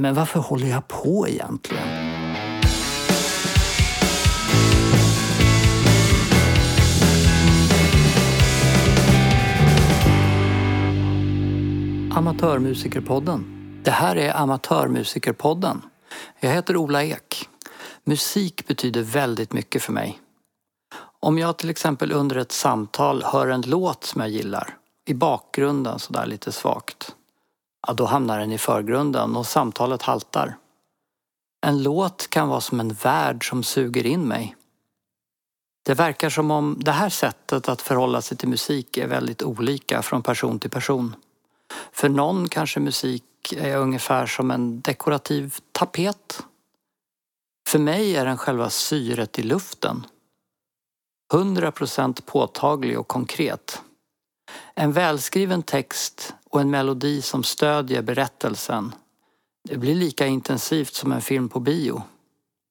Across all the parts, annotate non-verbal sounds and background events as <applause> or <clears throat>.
Men varför håller jag på egentligen? Amatörmusikerpodden. Det här är Amatörmusikerpodden. Jag heter Ola Ek. Musik betyder väldigt mycket för mig. Om jag till exempel under ett samtal hör en låt som jag gillar i bakgrunden sådär lite svagt ja, då hamnar den i förgrunden och samtalet haltar. En låt kan vara som en värld som suger in mig. Det verkar som om det här sättet att förhålla sig till musik är väldigt olika från person till person. För någon kanske musik är ungefär som en dekorativ tapet. För mig är den själva syret i luften. 100% påtaglig och konkret. En välskriven text och en melodi som stödjer berättelsen. Det blir lika intensivt som en film på bio.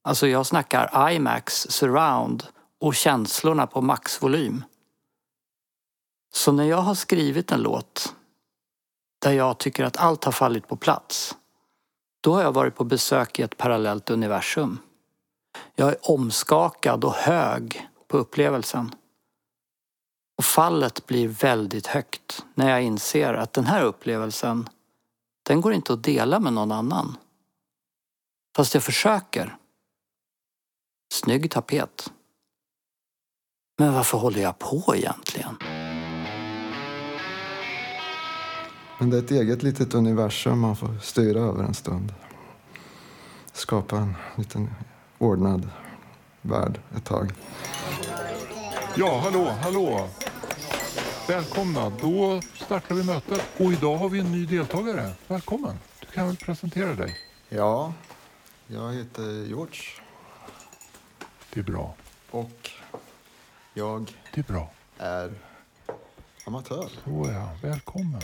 Alltså jag snackar IMAX, surround och känslorna på maxvolym. Så när jag har skrivit en låt där jag tycker att allt har fallit på plats, då har jag varit på besök i ett parallellt universum. Jag är omskakad och hög på upplevelsen. Och fallet blir väldigt högt när jag inser att den här upplevelsen, den går inte att dela med någon annan. Fast jag försöker. Snygg tapet. Men varför håller jag på egentligen? Men det är ett eget litet universum man får styra över en stund. Skapa en liten ordnad värld ett tag. Ja, hallå, hallå. Välkomna. Då startar vi mötet. Och idag har vi en ny deltagare. Välkommen. Du kan väl presentera dig? Ja, jag heter George Det är bra. och jag Det är bra. är amatör. Så ja, välkommen.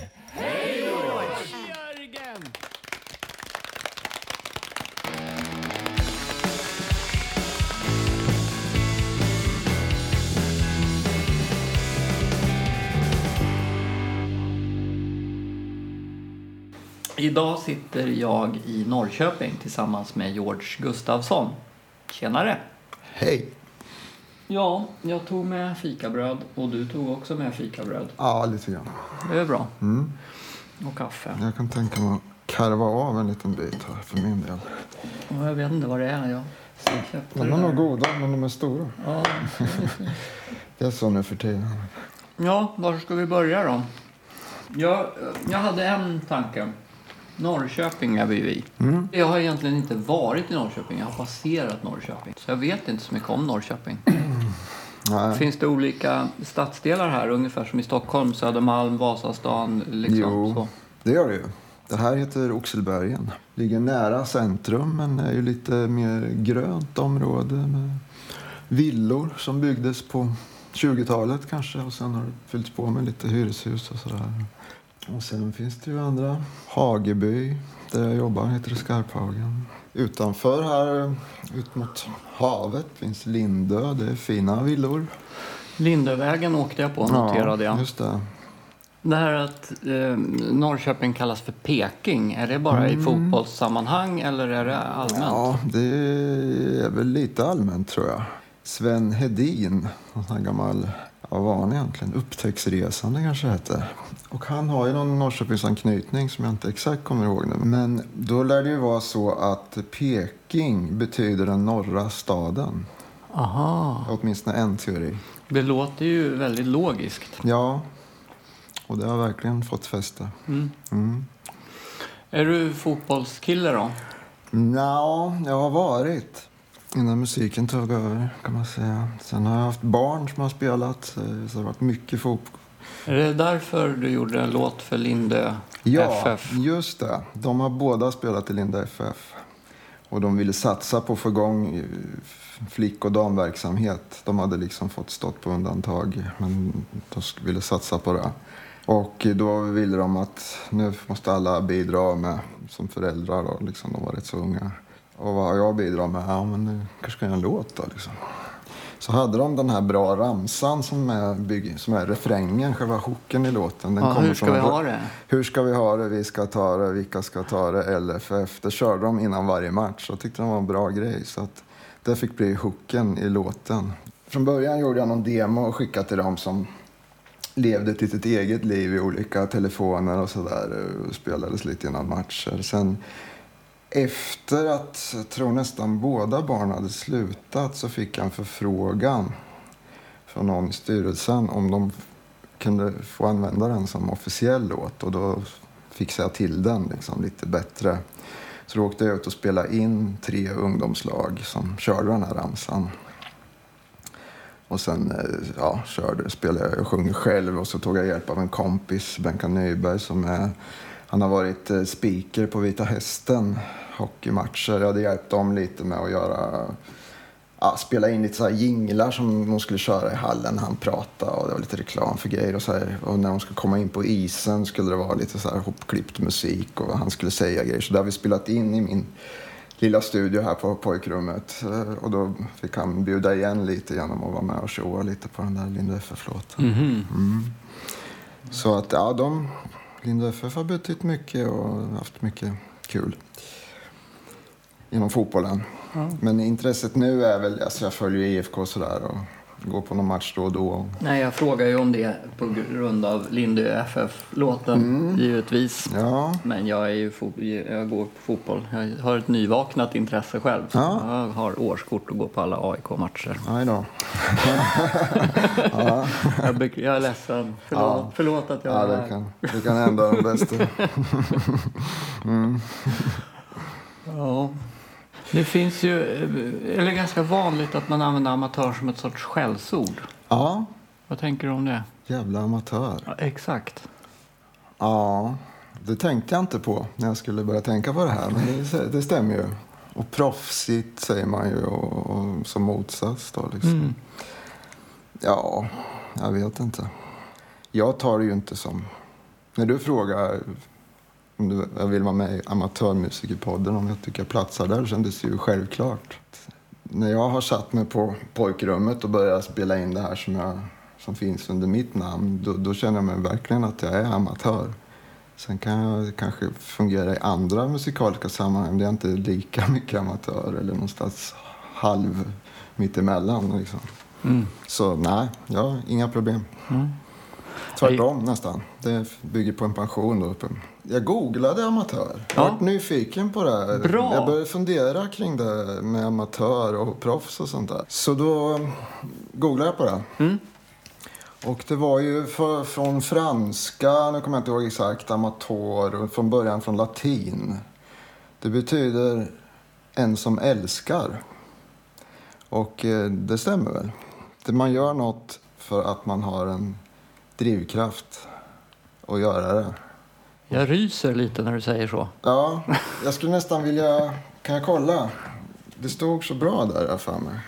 Idag sitter jag i Norrköping tillsammans med George Gustafsson. Tjenare! Hej! Ja, jag tog med fikabröd och du tog också med fikabröd. Ja, lite grann. Det är bra. Mm. Och kaffe. Jag kan tänka mig att karva av en liten bit här för min del. Och jag vet inte vad det är. Jag De är nog goda, men de är stora. Ja. <laughs> Det är så nu för tiden. ja, var ska vi börja då? Jag, jag hade en tanke. Norrköping är vi i. Mm. Jag har egentligen inte varit i Norrköping. Jag har passerat Norrköping. Så jag vet inte så mycket om Norrköping. <clears throat> Nej. Finns det olika stadsdelar här, ungefär som i Stockholm? Södermalm, Vasastan, liksom Jo. så? Det gör det ju. Det här heter Oxelbergen. Ligger nära centrum men är ju lite mer grönt område med villor som byggdes på 20-talet kanske och sen har det fyllts på med lite hyreshus och sådär. Och sen finns det ju andra. Hageby, där jag jobbar, heter det Skarphagen. Utanför här, ut mot havet, finns Lindö. Det är fina villor. Lindövägen åkte jag på, noterade jag. just det. Det här att eh, Norrköping kallas för Peking, är det bara i fotbollssammanhang eller är det allmänt? Mm. Ja, det är väl lite allmänt tror jag. Sven Hedin, sån här gammal, ja, vad var han egentligen? Upptäcktsresande kanske det hette. Och han har ju någon Norrköpingsanknytning som jag inte exakt kommer ihåg nu. Men då lär det ju vara så att Peking betyder den norra staden. Aha, Åtminstone en teori. det låter ju väldigt logiskt. Ja, och det har verkligen fått fäste. Mm. Mm. Är du fotbollskille då? Nja, jag har varit. Innan musiken tog över kan man säga. Sen har jag haft barn som har spelat. eh, Så det har varit mycket fotboll. Är det därför du gjorde en låt för Lindö Ja, FF? just det. De har båda spelat i Linda FF. Och de ville satsa på att få igång eh, flick och damverksamhet. De hade liksom fått stått på undantag, men de ville satsa på det. Och då ville de att nu måste alla bidra med, som föräldrar då, liksom, de var rätt så unga. Och vad har jag bidrar med? Ja, men nu kanske ska jag en låt då liksom. Så hade de den här bra ramsan som är, bygg, som är refrängen, själva hooken i låten. Den Ja, kommer hur ska vi ha det? Hur ska vi ha det? Vi ska ta det. Vilka ska ta det? LFF. Det körde de innan varje match. Jag tyckte det var en bra grej. Så att det fick bli hooken i låten. Från början gjorde jag någon demo och skickade till dem som levde ett litet eget liv i olika telefoner och sådär. Spelades lite innan matcher. Sen efter att, jag tror nästan båda barn hade slutat, så fick jag en förfrågan från någon i styrelsen om de kunde få använda den som officiell låt och då fixade jag till den liksom lite bättre. Så då åkte jag ut och spelade in tre ungdomslag som körde den här ramsan. Och sen eh, ja, körde, spelade jag och sjöng själv och så tog jag hjälp av en kompis, Benkan Nyberg, som är, han har varit eh, speaker på Vita Hästen hockeymatcher. Jag hade hjälpt dem lite med att göra ja, spela in lite så här jinglar som de skulle köra i hallen när han pratade och det var lite reklam för grejer och så här. Och när de skulle komma in på isen skulle det vara lite så här hopklippt musik och han skulle säga grejer. Så det har vi spelat in i min lilla studio här på pojkrummet. Eh, Och då fick han bjuda igen lite genom att vara med och showa lite på den där Linde FF-låten. Mm. Så att ja, de, Linde FF har betytt mycket och haft mycket kul inom fotbollen. Men intresset nu är väl, alltså jag följer IFK sådär och går på någon match då och då. Nej, jag frågar ju om det på grund av Lindy FF-låten, givetvis. Ja, Men jag, är ju jag går på fotboll. Jag har ett nyvaknat intresse själv. Ja. Jag har årskort och går på alla AIK-matcher. nej då. <laughs> Jag, be- jag är ledsen. Förlåt, Ja. förlåt att jag Ja, är det här. kan, det kan hända de bästa. <laughs> Ja. Det finns ju, eller ganska vanligt att man använder amatör som ett sorts skällsord. Ja, Vad tänker du om det? jävla amatör. Ja, exakt. Ja, det tänkte jag inte på när jag skulle börja tänka på det här. Men det, det stämmer ju. Och proffsigt säger man ju och, och som motsats då liksom. Mm. Ja, jag vet inte. Jag tar det ju inte som... När du frågar jag vill vara med i Amatörmusikerpodden, om jag tycker jag platsar där, kändes det ju självklart. När jag har satt mig på pojkrummet och börjat spela in det här som, jag, som finns under mitt namn, då, då känner jag mig verkligen att jag är amatör. Sen kan jag kanske fungera i andra musikaliska sammanhang där jag inte är lika <laughs> mycket amatör eller någonstans halv mittemellan. Liksom. Mm. Så nej, jag har inga problem. Mm. Tvärtom nästan. Det bygger på en pension. Då. Jag googlade amatör. Jag Ja. nyfiken på det. här. Bra. Jag började fundera kring det med amatör och proffs och sånt där. Så då googlade jag på det. Mm. Och det var ju för, från franska, nu kommer jag inte ihåg exakt, amatör, och från början från latin. Det betyder en som älskar. Och eh, det stämmer väl. Det man gör något för att man har en drivkraft att göra det. Jag ryser lite när du säger så. Ja, jag skulle nästan vilja... Kan jag kolla? Det stod så bra där, för mig.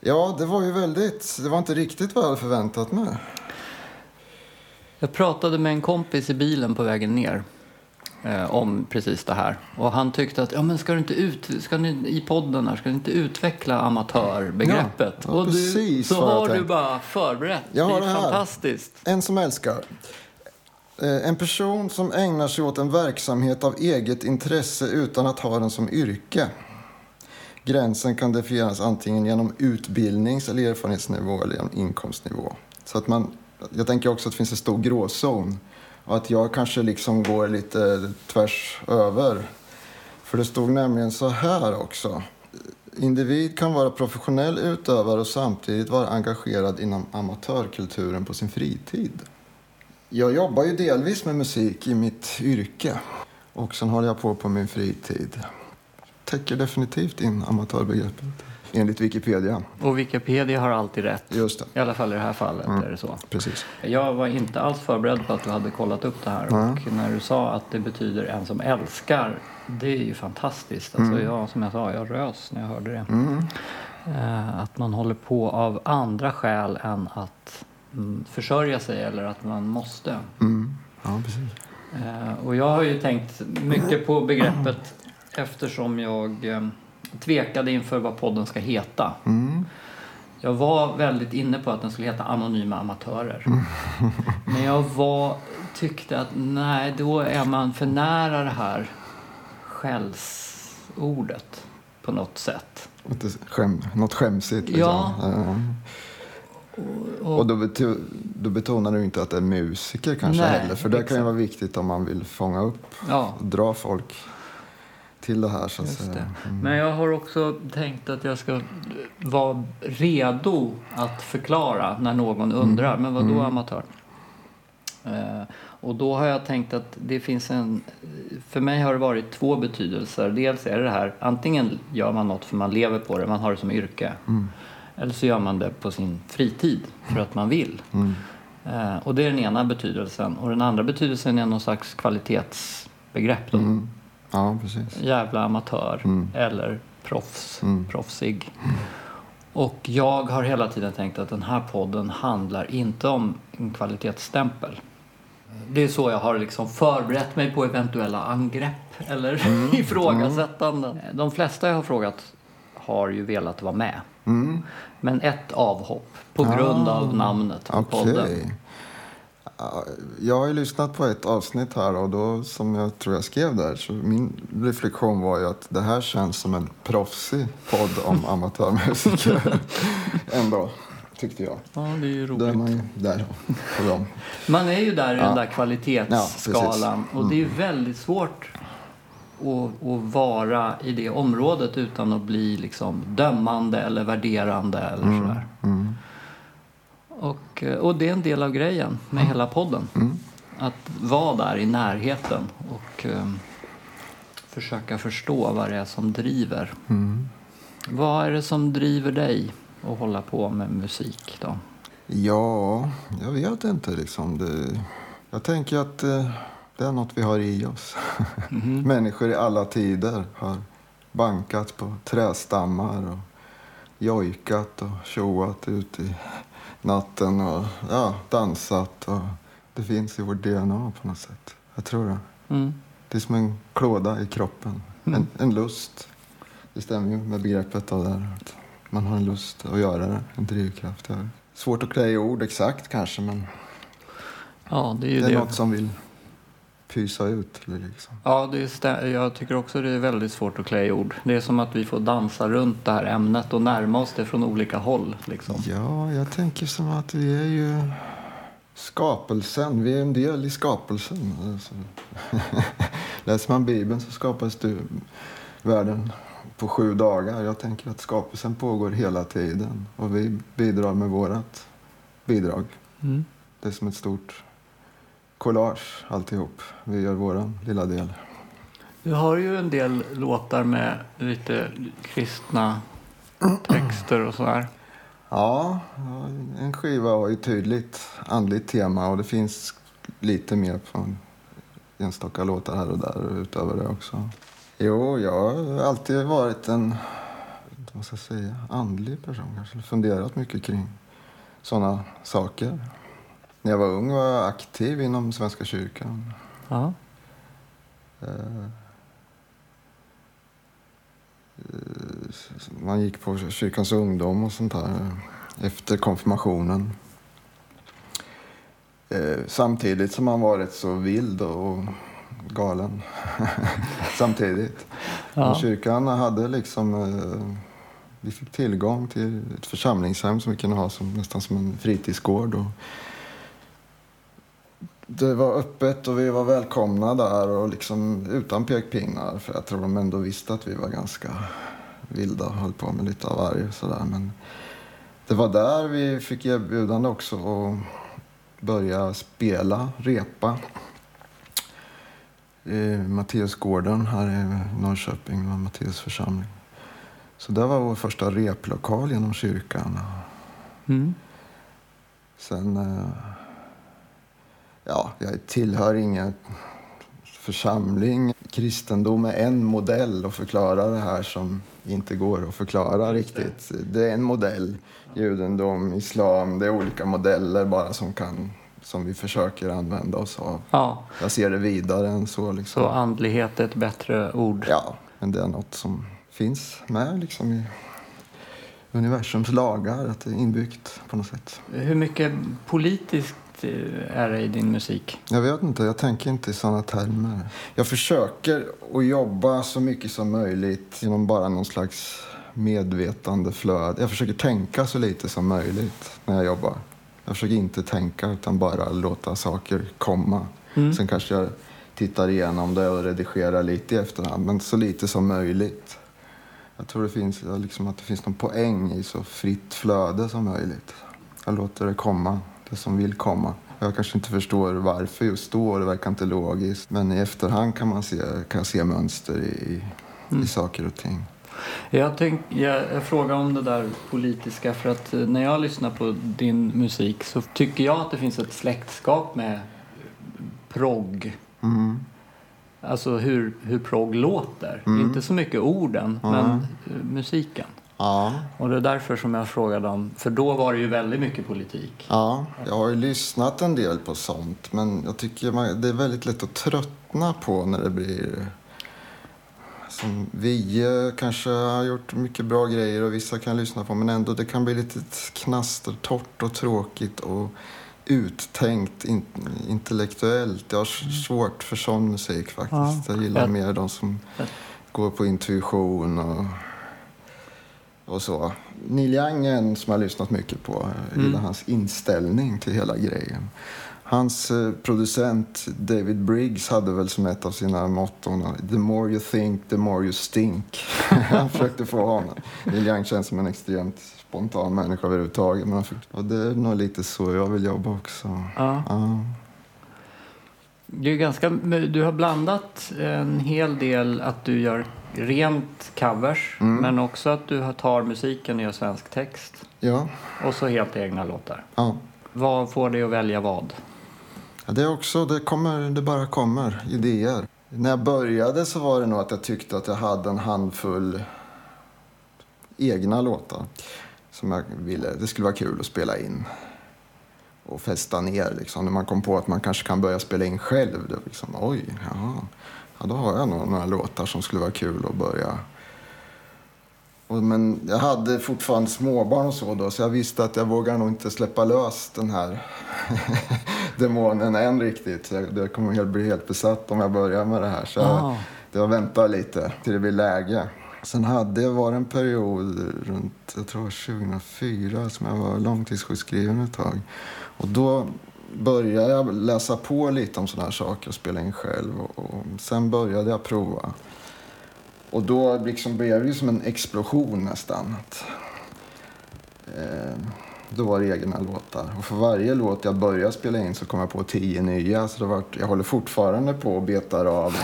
Ja, det var ju väldigt... Det var inte riktigt vad jag hade förväntat mig. Jag pratade med en kompis i bilen på vägen ner eh, om precis det här. Och han tyckte att, ja men ska du inte ut, ska ni, i podden här, ska ni inte utveckla amatörbegreppet? Ja, ja, och du, precis så har du bara förberett. Jag har det är det här. fantastiskt. En som älskar. Eh, en person som ägnar sig åt en verksamhet av eget intresse utan att ha den som yrke. Gränsen kan definieras antingen genom utbildnings eller erfarenhetsnivå eller genom inkomstnivå. Så att man, jag tänker också att det finns en stor gråzon. Och att jag kanske liksom går lite tvärs över. För det stod nämligen så här också. Individ kan vara professionell utövare och samtidigt vara engagerad inom amatörkulturen på sin fritid. Jag jobbar ju delvis med musik i mitt yrke. Och sen håller jag på på min fritid. Täcker definitivt in amatörbegreppet. Enligt Wikipedia. Och Wikipedia har alltid rätt. Just det, I alla fall i det här fallet är det så. precis. Jag var inte alls förberedd på att du hade kollat upp det här. Och när du sa att det betyder en som älskar, det är ju fantastiskt. Alltså jag, som jag sa, jag rös när jag hörde det. Eh, att man håller på av andra skäl än att mm, försörja sig eller att man måste. Mm. Ja, precis. Eh, och jag har ju tänkt mycket på begreppet eftersom jag eh, tvekade inför vad podden ska heta. Mm. Jag var väldigt inne på att den skulle heta Anonyma Amatörer. <laughs> Men jag var, tyckte att nej, då är man för nära det här skällsordet på något sätt. Skäm, något skämsigt. Liksom. Ja. Ja. Och, Och då, beto, då betonar du inte att det är musiker kanske Nej, heller. För det kan ju exakt. vara viktigt om man vill fånga upp ja, och dra folk till det här så att. Mm. Men jag har också tänkt att jag ska vara redo att förklara när någon undrar. Men vad då Mm. amatör? Eh, och då har jag tänkt att det finns en... För mig har det varit två betydelser. Dels är det det här, antingen gör man något för man lever på det, man har det som yrke. Mm. Eller så gör man det på sin fritid för att man vill. Mm. Eh, och det är den ena betydelsen. Och den andra betydelsen är någon slags kvalitetsbegrepp. Mm. Ja, precis. Jävla amatör Mm. eller proffs, Mm. proffsig. Och jag har hela tiden tänkt att den här podden handlar inte om en kvalitetsstämpel. Det är så jag har liksom förberett mig på eventuella angrepp eller Mm. <laughs> ifrågasättanden. De flesta jag har frågat har ju velat vara med. Mm. Men ett avhopp på Ah, grund av namnet på Okej. podden. Ja, Jag har ju lyssnat på ett avsnitt här och då som jag tror jag skrev där så min reflektion var ju att det här känns som en proffsig podd om <laughs> amatörmusiker. Ändå, tyckte jag. Ja, det är ju Då är roligt. man ju där på dem. Man är ju där i Ja. den där Ja, kvalitetsskalan precis. Mm. och det är väldigt svårt att, att vara i det området utan att bli liksom dömande eller värderande eller sådär. Mm. Och, och det är en del av grejen med hela podden. Mm. Att vara där i närheten och eh, försöka förstå vad det är som driver. Mm. Vad är det som driver dig att hålla på med musik då? Ja, jag vet inte liksom. Det, jag tänker att eh, det är något vi har i oss. <laughs> Mhm. Människor i alla tider har bankat på trästammar och jojkat och tjoat ut i natten och ja, dansat. Och det finns i vårt DNA på något sätt. Jag tror det. Mm. Det är som en klåda i kroppen. En, en lust. Det stämmer ju med begreppet av det här. Att man har en lust att göra det, en drivkraft. Svårt att klä i ord exakt kanske, men Ja, det är det är det. något som vill pysa ut. Liksom. Ja, det är stä- jag tycker också det är väldigt svårt att klä i ord. Det är som att vi får dansa runt det här ämnet och närma oss det från olika håll. Liksom. Ja, jag tänker som att vi är ju skapelsen. Vi är en del i skapelsen. Alltså. <laughs> Läser man Bibeln så skapas du världen på sju dagar. Jag tänker att skapelsen pågår hela tiden och vi bidrar med vårat bidrag. Mm. Det är som ett stort collage alltihop. Vi gör våran lilla del. Du har ju en del låtar med lite kristna texter och sådär. Ja, ja, en skiva har ju tydligt andligt tema och det finns lite mer på enstaka låtar här och där utöver det också. Jo, jag har alltid varit en vad ska jag säga, andlig person kanske. Funderat mycket kring sådana saker. När jag var ung var jag aktiv inom Svenska kyrkan. Ja. Eh, Man gick på kyrkans ungdom och sånt där efter konfirmationen. Eh, Samtidigt som man varit så vild och galen. <laughs> Samtidigt. Ja. Kyrkan hade liksom... eh, Vi fick tillgång till ett församlingshem som vi kunde ha som, nästan som en fritidsgård. Och det var öppet och vi var välkomna där och liksom utan pekpinnar. För jag tror de ändå visste att vi var ganska vilda och höll på med lite av varje sådär. Men det var där vi fick erbjudande också att börja spela, repa. I Matteusgården här i Norrköping, var Matteus församling. Så det var vår första replokal genom kyrkan. Mm. Sen... Ja, jag tillhör ingen församling. Kristendom är en modell att förklara det här som inte går att förklara riktigt. Det är en modell. Judendom, islam, det är olika modeller bara som, kan, som vi försöker använda oss av. ja, Jag ser det vidare än så. Liksom. så andlighet är ett bättre ord. Ja, men det är något som finns med liksom i universums lagar, att det är inbyggt på något sätt. Hur mycket politiskt eh, är det i din musik? Jag vet inte, jag tänker inte i sådana termer. Jag försöker att jobba så mycket som möjligt genom bara någon slags medvetandeflöde. Jag försöker tänka så lite som möjligt när jag jobbar. Jag försöker inte tänka utan bara låta saker komma. Mm. Sen kanske jag tittar igenom det och redigerar lite i efterhand, men så lite som möjligt. Jag tror det finns, liksom att det finns någon poäng i så fritt flöde som möjligt. Jag låter det komma, det som vill komma. Jag kanske inte förstår varför just då, det verkar inte logiskt. Men i efterhand kan man se, kan jag se mönster i, i saker och ting. Jag, tänk, jag, jag frågar om det där politiska för att eh, när jag lyssnar på din musik så tycker jag att det finns ett släktskap med progg. Mm. Alltså hur, hur progg låter. Mm. Inte så mycket orden, men eh, musiken. Ja, Och det är därför som jag frågade om, för då var det ju väldigt mycket politik. ja, jag har ju lyssnat en del på sånt men jag tycker man, det är väldigt lätt att tröttna på när det blir som Vie kanske har gjort mycket bra grejer och vissa kan lyssna på men ändå det kan bli lite knastertorrt och tråkigt och uttänkt in, intellektuellt. Jag har s- svårt för sån musik faktiskt. Ja. Jag gillar mer de som går på intuition och, och så. Neil Young är en som jag har lyssnat mycket på. Jag gillar hans inställning till hela grejen. Hans eh, producent David Briggs hade väl som ett av sina motton The more you think, the more you stink. <laughs> Han försökte få honom. Neil Young känns som en extremt spontan människa överhuvudtaget. Men han fick, och det är nog lite så jag vill jobba också. Ja. Ja. Det är ganska, du har blandat en hel del att du gör rent covers Mm. men också att du tar musiken och gör svensk text. Ja. Och så helt egna låtar. ja. Vad får dig att välja vad? Ja, det är också, det, kommer, det bara kommer idéer. När jag började så var det nog att jag tyckte att jag hade en handfull egna låtar som jag ville, det skulle vara kul att spela in och fästa ner. Liksom. När man kom på att man kanske kan börja spela in själv. Det var liksom, oj, jaha. Ja, då har jag nog några låtar som skulle vara kul att börja. Och, men jag hade fortfarande småbarn och så då, så jag visste att jag vågar nog inte släppa lös den här <laughs> demonen än riktigt. Så jag, jag kommer helt, bli helt besatt om jag börjar med det här. Så jag, jag väntar lite till det blir läge. Sen hade jag var en period runt, jag tror 2004, som jag var långtidssjukskriven ett tag. Och då började jag läsa på lite om sådana här saker och spela in själv. Och, och sen började jag prova. Och då liksom blev det som en explosion nästan. Att, eh, då var det egna låtar. Och för varje låt jag började spela in så kom jag på tio nya. Så det var, jag håller fortfarande på och betar av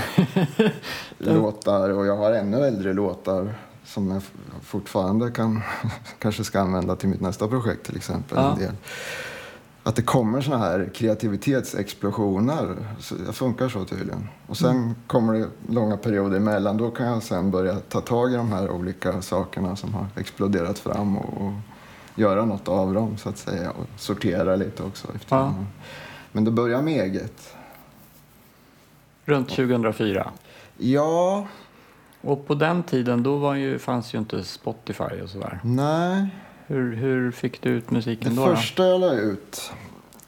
<laughs> låtar. Och jag har ännu äldre låtar som jag fortfarande kan, <laughs> kanske ska använda till mitt nästa projekt till exempel. Ja. En del. Att det kommer såna här kreativitetsexplosioner. Så det funkar så tydligen. Och sen kommer det långa perioder emellan. Då kan jag sen börja ta tag i de här olika sakerna som har exploderat fram och, och göra något av dem så att säga. Och sortera lite också. Ja. Men det börjar med eget. Runt 2004. Ja, Och på den tiden då var ju, fanns ju inte Spotify och sådär. nej. Hur, hur fick du ut musiken Det då? då? första jag la ut.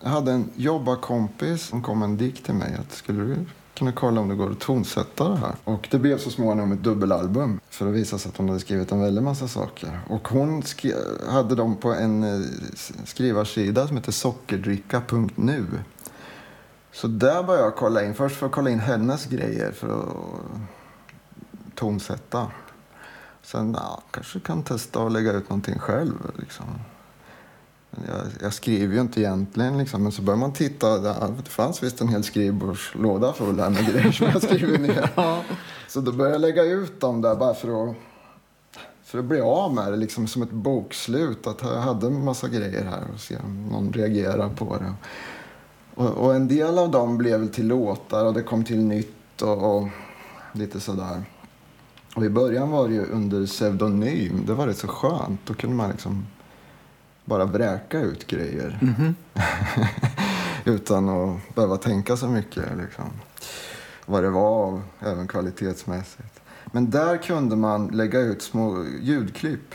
Jag hade en jobbarkompis som kom med en dikt till mig. Att skulle du kunna kolla om det går att tonsätta det här? Och det blev så småningom ett dubbelalbum. För att visa sig att hon hade skrivit en väldig massa saker. Och hon hade dem på en eh, skrivarsida som heter sockerdricka.nu. Så där började jag kolla in. Först för att kolla in hennes grejer för att tonsätta. Sen ja, kanske kan testa att lägga ut någonting själv. Liksom. Jag, jag skriver ju inte egentligen, liksom, men så börjar man titta. Där, det fanns visst en hel skrivbordslåda full här med <laughs> grejer som jag skriver ner. <laughs> Ja. Så då började jag lägga ut dem där bara för att, för att bli av med det, liksom som ett bokslut. Att jag hade en massa grejer här och se om någon reagerar på det. Och, och en del av dem blev till låtar och det kom till nytt och, och lite sådär. Och i början var det ju under pseudonym. Det var rätt så skönt. Då kunde man liksom bara vräka ut grejer. Mhm. <laughs> Utan att behöva tänka så mycket. Liksom. Vad det var, även kvalitetsmässigt. Men där kunde man lägga ut små ljudklipp.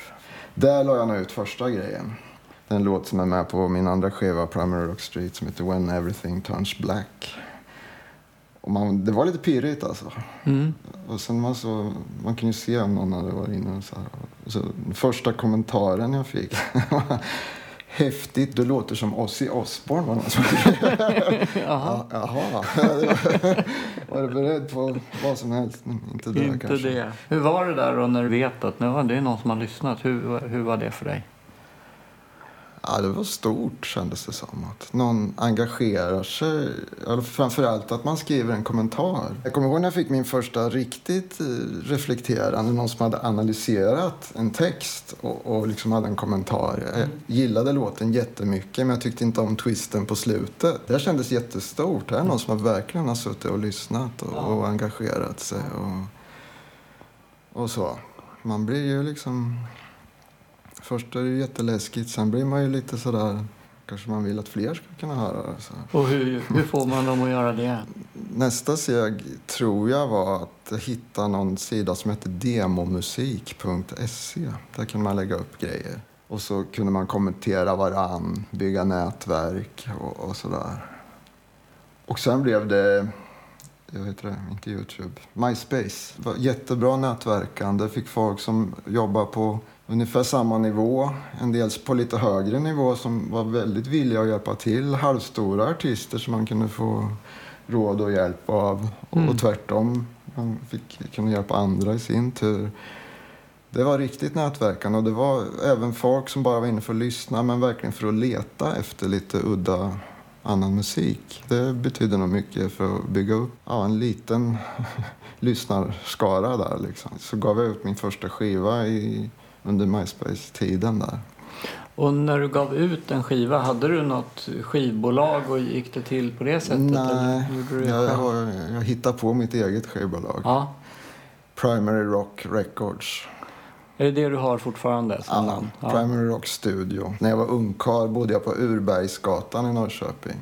Där la jag ut första grejen. Den låt som är med på min andra skiva, Primary Rock Street, som heter When Everything Turns Black. Och man, det var lite pirrigt alltså. Mm. Och sen man, så, man kunde ju se om någon hade varit inne och så, här. Och så Första kommentaren jag fick <laughs> Häftigt, du låter som Ozzy Osbourne var någon som <laughs> Jaha. Ja, Jaha. <laughs> var du beredd på vad som helst? Men inte det Inte kanske. det. Hur var det där då när du vet att nu, det är någon som har lyssnat? Hur, hur var det för dig? Ja, det var stort kändes det som. Att någon engagerar sig. Eller framförallt att man skriver en kommentar. Jag kommer ihåg när jag fick min första riktigt eh, reflekterande. Någon som hade analyserat en text och, och liksom hade en kommentar. Jag gillade låten jättemycket men jag tyckte inte om twisten på slutet. Det kändes jättestort. Det är någon som verkligen har suttit och lyssnat och, och engagerat sig. Och, och så. Man blir ju liksom... Först är det jätteläskigt, sen blir man ju lite sådär... Kanske man vill att fler ska kunna höra det. Så. Och hur, hur får man dem att göra det? Nästa steg tror jag var att hitta någon sida som heter demomusik.se. Där kunde man lägga upp grejer. Och så kunde man kommentera varann, bygga nätverk och, och sådär. Och sen blev det, jag vet det, inte Youtube, MySpace. Det var jättebra nätverkande, fick folk som jobbar på ungefär samma nivå. En del på lite högre nivå som var väldigt villiga att hjälpa till. Halvstora artister som man kunde få råd och hjälp av. Och, Mm. och tvärtom, man fick kunna hjälpa andra i sin tur. Det var riktigt nätverkande och det var även folk som bara var inne för att lyssna men verkligen för att leta efter lite udda annan musik. Det betyder nog mycket för att bygga upp ja, en liten <laughs> lyssnarskara där. Liksom. Så gav jag ut min första skiva i, under MySpace-tiden där. Och när du gav ut en skiva, hade du något skivbolag och gick det till på det sättet? Nej, jag, har, jag hittade på mitt eget skivbolag. Ja. Primary Rock Records. Är det det du har fortfarande som Ja, namn? Primary Rock Studio. När jag var ungkarl bodde jag på Urbergsgatan i Norrköping.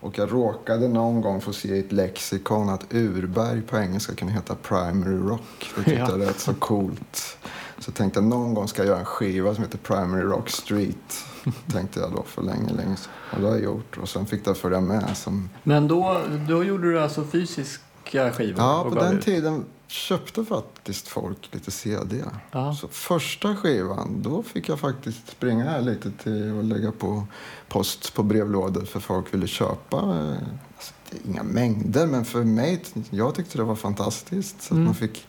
Och jag råkade någon gång få se i ett lexikon att Urberg på engelska kunde heta Primary Rock. Det tyckte Ja. jag lät så coolt. Så jag tänkte någon gång ska jag göra en skiva som heter Primary Rock Street. <laughs> tänkte jag då för länge, länge sedan. Och det har jag gjort. Och sen fick det följa med som Men då, då gjorde du alltså fysiska skivor? Ja, på den ut? tiden köpte faktiskt folk lite CD. Ja. Så första skivan, då fick jag faktiskt springa här lite till och lägga på post på brevlådor för folk ville köpa. eh, Alltså, det är inga mängder, men för mig, jag tyckte det var fantastiskt. Så Mm. man fick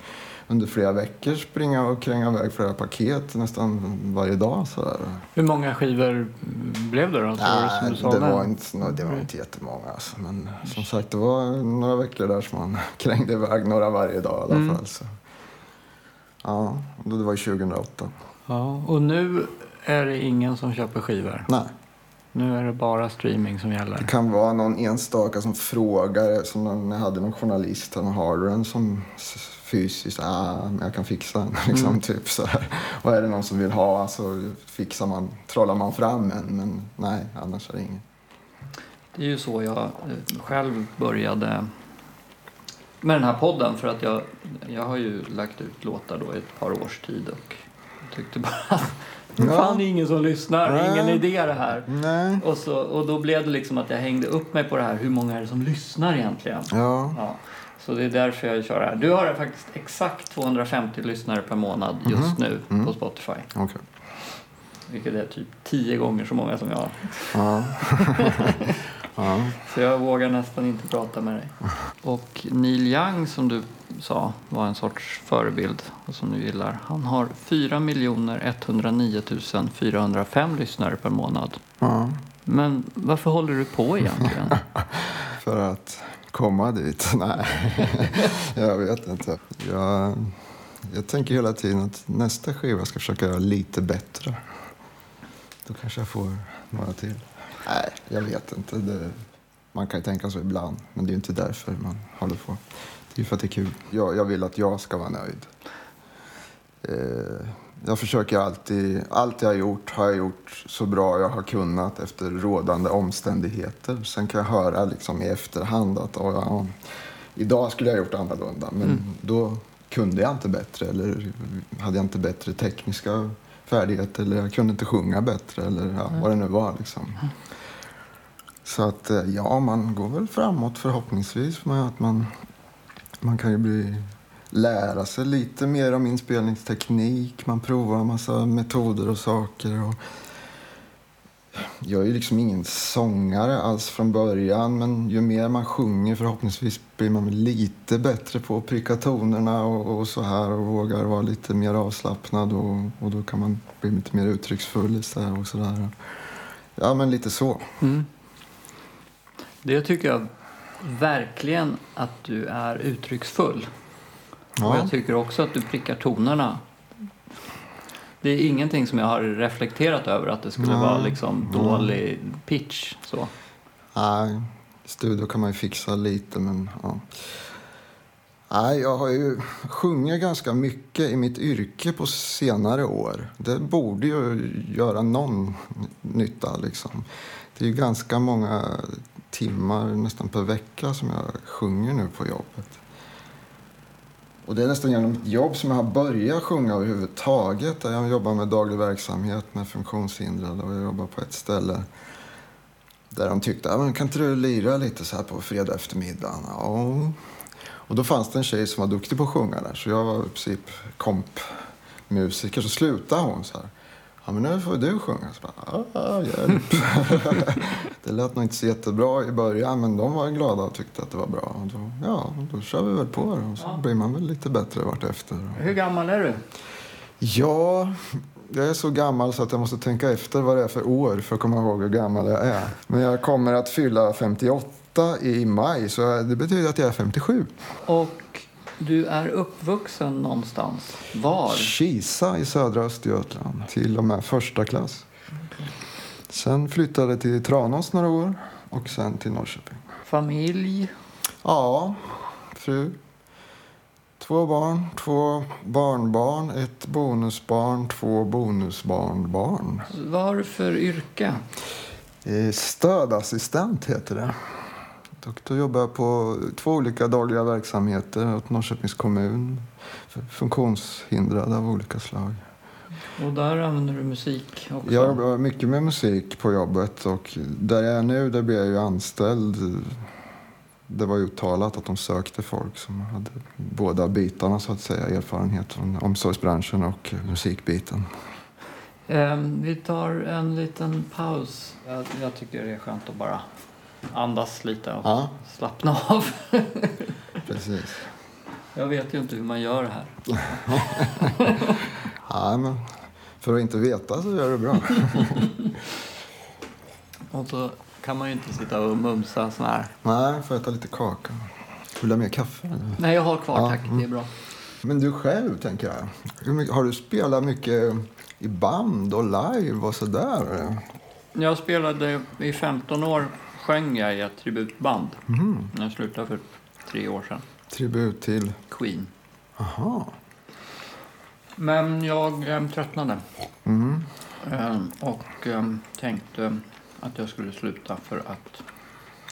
under flera veckor springa och kränga iväg flera paket nästan varje dag. Sådär. Hur många skivor blev det då? Det Nej, det sålde? var, inte, det var inte jättemånga. Alltså. Men som sagt, det var några veckor där som man <laughs> krängde iväg några varje dag i alla Mm. fall. Så. Ja, det var 2008. Ja, och nu är det ingen som köper skivor. Nej, Nu är det bara streaming som det gäller. kan vara någon enstaka som frågar. Som när jag hade någon journalist, han har du den som fysiskt? Ah, jag kan fixa den. <laughs> Liksom, Mm. typ så här. Och är det någon som vill ha så fixar man, trollar man fram en. Men nej, annars är det inget. Det är ju så jag eh, själv började med den här podden för att jag, jag har ju lagt ut låtar då i ett par års tid och tyckte bara <laughs> att Ja. fan det är ingen som lyssnar, Nej. ingen idé det här. Nej. Och, så, och då blev det liksom att jag hängde upp mig på det här, hur många är det som lyssnar egentligen? Ja. Ja, så det är därför jag kör här. Du har faktiskt exakt 250 lyssnare per månad just Mhm. nu Mm. på Spotify. Okej. Vilket är typ tio gånger så många som jag har. Ja. <laughs> ja. Så jag vågar nästan inte prata med dig. Och Neil Young som du sa var en sorts förebild och som du gillar. Han har 4 109 405 lyssnare per månad. ja. Men varför håller du på egentligen? <laughs> För att komma dit? <laughs> Nej, <laughs> jag vet inte. Jag, jag tänker hela tiden att nästa skiva ska försöka göra lite bättre. Då kanske jag får några till. Nej, jag vet inte. Det, man kan ju tänka så ibland, men det är ju inte därför man håller på. Det är ju för att det är kul. Jag, jag vill att jag ska vara nöjd. Eh, jag försöker alltid, allt jag har gjort har jag gjort så bra jag har kunnat efter rådande omständigheter. Sen kan jag höra liksom i efterhand att "Åh, ja, idag skulle jag ha gjort annorlunda. Men Mm. då kunde jag inte bättre eller hade jag inte bättre tekniska färdigheter eller jag kunde inte sjunga bättre eller ja, vad det nu var. Liksom. Så att eh, ja, man går väl framåt förhoppningsvis med att man, man kan ju bli, lära sig lite mer om inspelningsteknik. Man provar en massa metoder och saker. Och jag är ju liksom ingen sångare alls från början men ju mer man sjunger förhoppningsvis blir man lite bättre på att pricka tonerna och, och så här och vågar vara lite mer avslappnad och, och då kan man bli lite mer uttrycksfull och så där. Ja, men lite så. Mm. Det tycker jag verkligen att du är uttrycksfull. Ja. Och jag tycker också att du prickar tonerna. Det är ingenting som jag har reflekterat över att det skulle Nej. vara liksom dålig pitch. Så. Nej, studio kan man ju fixa lite men ja. Nej, jag har ju sjungit ganska mycket i mitt yrke på senare år. Det borde ju göra någon nytta liksom. Det är ju ganska många timmar nästan per vecka som jag sjunger nu på jobbet. Och det är nästan genom ett jobb som jag har börjat sjunga överhuvudtaget. Där jag jobbar med daglig verksamhet med funktionshindrade och jag jobbar på ett ställe där de tyckte, ah, men kan inte du lira lite så här på fredag eftermiddagen? Ja. Och då fanns det en tjej som var duktig på att sjunga där. Så jag var i princip kompmusiker. Så slutade hon så här. Ja, men nu får du sjunga. Så bara, ah, hjälp. <laughs> det lät nog inte så jättebra i början, men de var glada och tyckte att det var bra. Och då, ja, då kör vi väl på det. Och så Ja. blir man väl lite bättre vartefter. Hur gammal är du? Ja, jag är så gammal så att jag måste tänka efter vad det är för år för att komma ihåg hur gammal jag är. Men jag kommer att fylla 58 i maj, så det betyder att jag är 57. Och du är uppvuxen någonstans. Var? Kisa i södra Östergötland, till och med första klass. Sen flyttade till Tranås några år och sen till Norrköping. Familj? Ja, fru. Två barn, två barnbarn, ett bonusbarn, två bonusbarnbarn. Vad har du för yrke? Eh, Stödassistent heter det. Och då jobbar jag på två olika dagliga verksamheter åt Norrköpings kommun. För funktionshindrade av olika slag. Och där använder du musik också? Jag jobbar mycket med musik på jobbet och där jag är nu där blir jag ju anställd. Det var ju uttalat att de sökte folk som hade båda bitarna så att säga. Erfarenhet från omsorgsbranschen och musikbiten. Ehm, vi tar en liten paus. Jag, jag tycker det är skönt att bara andas lite och Ja, slappna av. <laughs> precis. Jag vet ju inte hur man gör det här. <laughs> Ja, men för att inte veta så gör det bra. <laughs> Och så kan man ju inte sitta och mumsa sån här. Nej, får äta lite kaka. Vill du ha mer kaffe? Nej, jag har kvar Ja, tack. mm. Det är bra. Men du själv, tänker jag. Har du spelat mycket i band och live och sådär? Jag spelade i 15 år sjöng jag i ett tributband. Mm. Jag slutade för tre år sedan. Tribut till... Queen. Aha. Men jag eh, tröttnade Mm. eh, och eh, tänkte att jag skulle sluta för att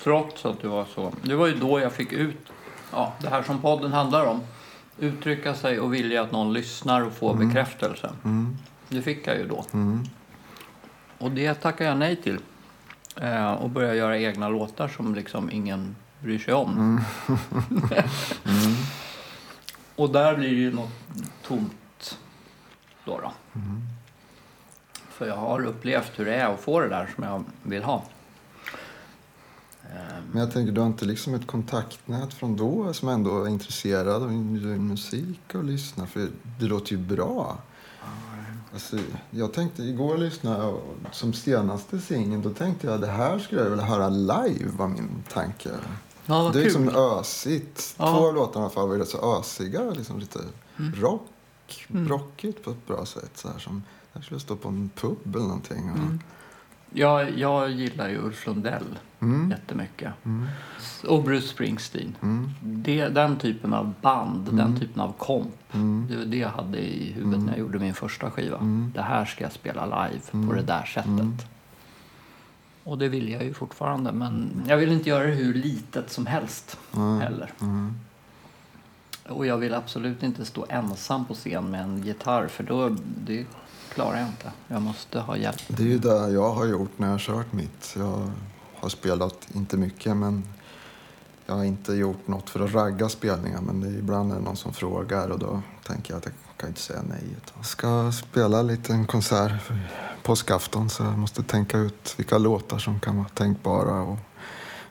trots att det var så. Det var ju då jag fick ut ja, det här som podden handlar om. Uttrycka sig och vilja att någon lyssnar och får bekräftelse. Mm. Det fick jag ju då. Mm. Och det tackar jag nej till. Eh, och börjar göra egna låtar som liksom ingen bryr sig om. <laughs> Mm. och där blir det ju något tomt då. då. Mm. För jag har upplevt hur det är att få det där som jag vill ha. Eh, Men jag tänker, du har inte liksom ett kontaktnät från då som ändå är intresserad av musik och lyssnar? För det låter ju bra. Alltså, jag tänkte, igår lyssnade jag som senaste singeln, då tänkte jag det här skulle jag vilja höra live var min tanke. Ja, det är kul. liksom ösigt. Ja. Två av låtarna fall var så ösiga, liksom lite Mm. rock, rockigt på ett bra sätt. Så här, som, jag skulle stå på en pub eller någonting. Och, Mm. Jag, jag gillar ju Ulf Lundell Mm. jättemycket. Mm. Och Bruce Springsteen. Mm. Det, den typen av band, den typen av komp. Mm. Det var det jag hade i huvudet när jag gjorde min första skiva. Mm. Det här ska jag spela live på Mm. det där sättet. Mm. Och det vill jag ju fortfarande. Men jag vill inte göra det hur litet som helst heller. Mm. Och jag vill absolut inte stå ensam på scen med en gitarr för då det klarar jag inte. Jag måste ha hjälp. Det är ju det jag har gjort när jag har kört mitt. Jag har spelat, inte mycket, men jag har inte gjort något för att ragga spelningar. Men det är ibland är det någon som frågar och då tänker jag att jag kan inte säga nej. Jag ska spela en liten konsert för påskafton så jag måste tänka ut vilka låtar som kan vara tänkbara och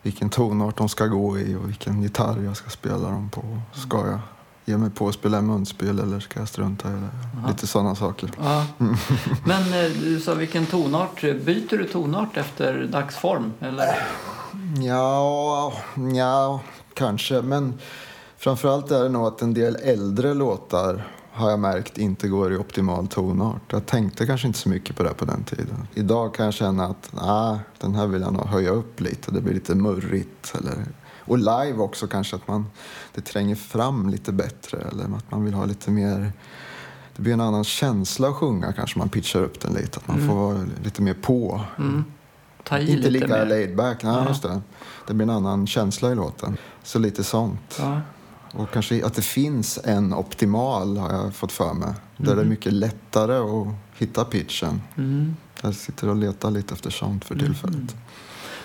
vilken tonart de ska gå i och vilken gitarr jag ska spela dem på. Ska jag ge mig på att spela munspel eller ska jag strunta i det? Aha. Lite sådana saker. Ja. Men eh, du sa vilken tonart. Byter du tonart efter dagsform? Eller? Ja, ja, kanske. Men framförallt är det nog att en del äldre låtar har jag märkt inte går i optimal tonart. Jag tänkte kanske inte så mycket på det på den tiden. Idag kan jag känna att ah, den här vill jag nog höja upp lite. Det blir lite murrigt. Eller, och live också kanske att man, det tränger fram lite bättre. Eller att man vill ha lite mer... Det blir en annan känsla att sjunga kanske man pitchar upp den lite. Att man får vara lite mer på. Mm. Inte lite lika mer. laid back. Nej, Ja. just det. det blir en annan känsla i låten. Så lite sånt. Ja. Och kanske att det finns en optimal har jag fått för mig. Där det är mycket lättare att hitta pitchen. Mm. Jag sitter och letar lite efter sånt för tillfället.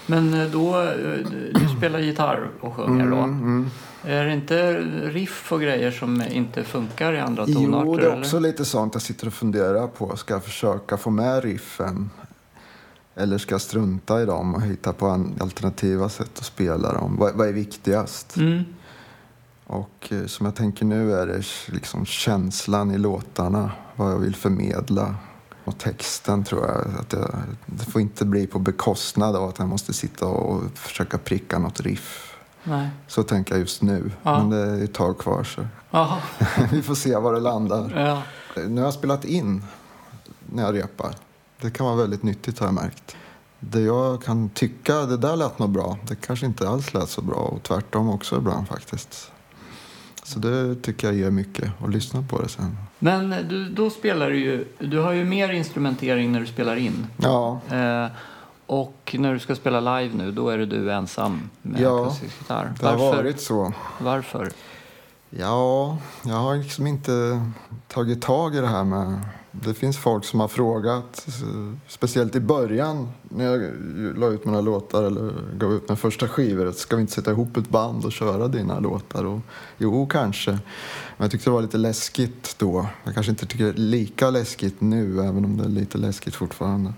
Men eh, då, eh, du spelar gitarr och sjunger då. Mm. Är det inte riff och grejer som inte funkar i andra tonarter? Jo, det är eller? också lite sånt jag sitter och funderar på. Ska jag försöka få med riffen? Eller ska jag strunta i dem och hitta på alternativa sätt att spela dem? Vad, vad är viktigast? Mm. Och eh, som jag tänker nu är det liksom känslan i låtarna, vad jag vill förmedla. Och texten tror jag, att jag, det får inte bli på bekostnad av att jag måste sitta och försöka pricka något riff. Nej. Så tänker jag just nu, Ja. men det är ett tag kvar så <laughs> vi får se var det landar. Ja. Nu har jag spelat in när jag repar. Det kan vara väldigt nyttigt har jag märkt. Det jag kan tycka, det där lät nog bra, det kanske inte alls lät så bra och tvärtom också ibland faktiskt. Så det tycker jag ger mycket att lyssna på det sen. Men eh, du, då spelar du ju... Du har ju mer instrumentering när du spelar in. Ja, Eh, och när du ska spela live nu, då är det du ensam med Ja, akustisk gitarr. det har Varför? varit så. Varför? Ja, jag har liksom inte tagit tag i det här med... Det finns folk som har frågat, eh, speciellt i början när jag la ut mina låtar eller gav ut mina första skivor. att Ska vi inte sätta ihop ett band och köra dina låtar? Och, jo, kanske. Men jag tyckte det var lite läskigt då. Jag kanske inte tycker det är lika läskigt nu, även om det är lite läskigt fortfarande.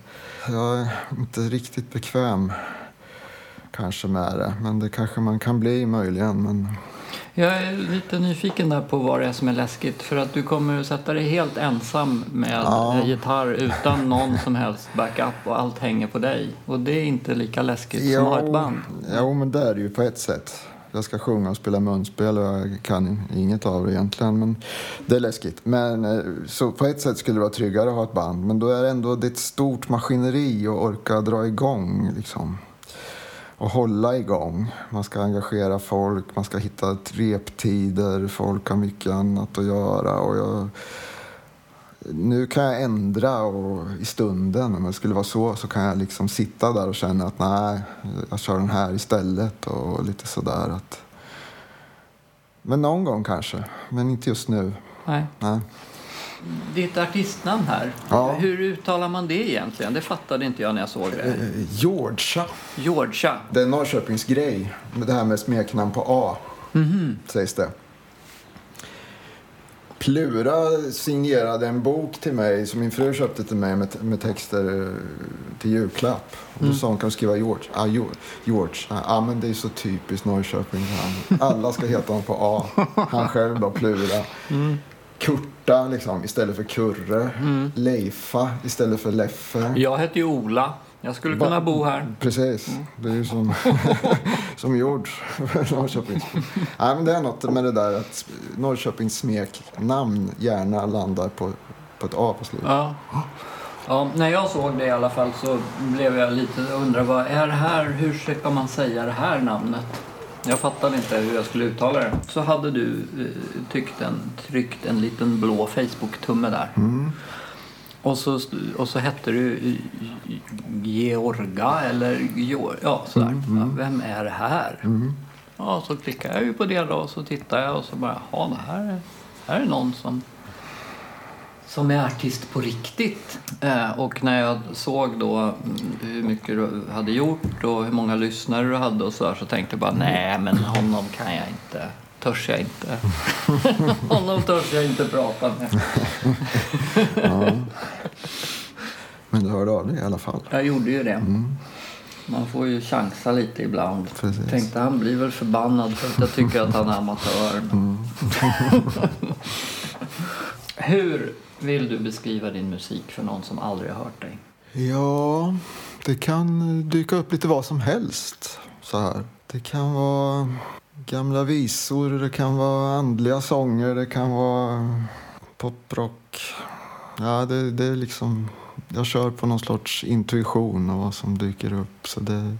Jag är inte riktigt bekväm kanske med det. Men det kanske man kan bli möjligen. Men jag är lite nyfiken där på vad det är som är läskigt. För att du kommer att sätta dig helt ensam med Ja. gitarr utan någon som helst backup och allt hänger på dig. Och det är inte lika läskigt som att ha ett band. Jo, men det är det ju på ett sätt. Jag ska sjunga och spela munspel och jag kan inget av det egentligen. Men det är läskigt. Men, eh, så på ett sätt skulle det vara tryggare att ha ett band. Men då är det ändå det är ett stort maskineri att orka dra igång. Liksom. Och hålla igång. Man ska engagera folk, man ska hitta reptider. Folk har mycket annat att göra. Och jag, nu kan jag ändra och, i stunden. Om det skulle vara så så kan jag liksom sitta där och känna att nej, jag kör den här istället och lite sådär. Att... Men någon gång kanske, men inte just nu. Nej. Nej. Ditt artistnamn här, Ja. hur uttalar man det egentligen? Det fattade inte jag när jag såg det. Eh, Georgia. Georgia. Det är Norrköpings grej, det här med smeknamn på A, sägs det. Plura signerade en bok till mig som min fru köpte till mig med, med texter eh, till julklapp. Och då sa hon, kan du skriva George? Ah, George. Ja, ah, men det är så typiskt Norrköping. han. Alla ska heta honom på A. Han själv då, Plura. Kurta liksom, istället för Kurre. Leifa istället för Leffe. Jag heter ju Ola. Jag skulle kunna bo här. Precis. Det är ju som, <laughs> som George. <laughs> Norrköping. Nej, men det är något med det där att Norrköpings smeknamn gärna landar på, på ett A på slutet. Ja. ja. När jag såg det i alla fall så blev jag lite undra vad är det här? Hur ska man säga det här namnet? Jag fattade inte hur jag skulle uttala det. Så hade du eh, tyckt en, tryckt en liten blå Facebook-tumme där. Och, så, och så hette du eh, Georga eller Geor- ja, sådär. Ja, vem är det här? Ja, så klickar jag ju på det då och så tittar jag och så bara, ja det här, är- här är någon som, som är artist på riktigt. Eh, och när jag såg då mm, hur mycket du hade gjort och hur många lyssnare du hade och så där, så tänkte jag bara, nej men honom kan jag inte, törs jag inte. <laughs> honom törs jag inte prata med. <laughs> Men du hörde av dig i alla fall. Jag gjorde ju det. Man får ju chansa lite ibland. Precis. Tänkte han blir väl förbannad för att jag tycker att han är amatör. <laughs> Hur vill du beskriva din musik för någon som aldrig har hört dig? Ja, det kan dyka upp lite vad som helst. Så här. Det kan vara gamla visor, det kan vara andliga sånger, det kan vara poprock. Ja, det, det är liksom... Jag kör på någon sorts intuition av vad som dyker upp. Så det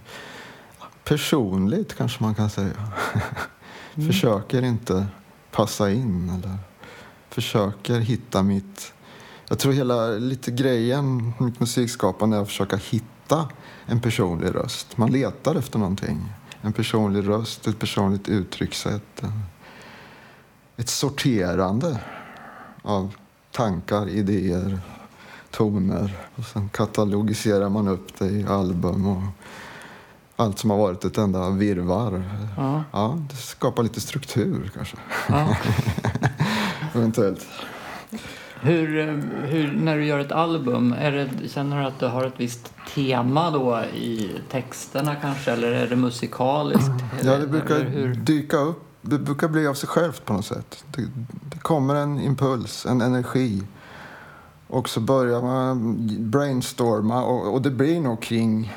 personligt kanske man kan säga. Försöker inte passa in eller försöker hitta mitt... Jag tror hela lite grejen med musikskapande är att försöka hitta en personlig röst. Man letar efter någonting. En personlig röst, ett personligt uttryckssätt. Ett sorterande av tankar, idéer, toner. Och sen katalogiserar man upp det i album och allt som har varit ett enda virvar. Ja. Ja, det skapar lite struktur kanske. Ja. <laughs> Eventuellt. Hur, eh, hur, när du gör ett album, det, känner du att du har ett visst tema då i texterna kanske? Eller är det musikaliskt? Ja, det brukar dyka upp. Det brukar bli av sig självt på något sätt. Det, det kommer en impuls, en energi. Och så börjar man brainstorma och, och det blir nog kring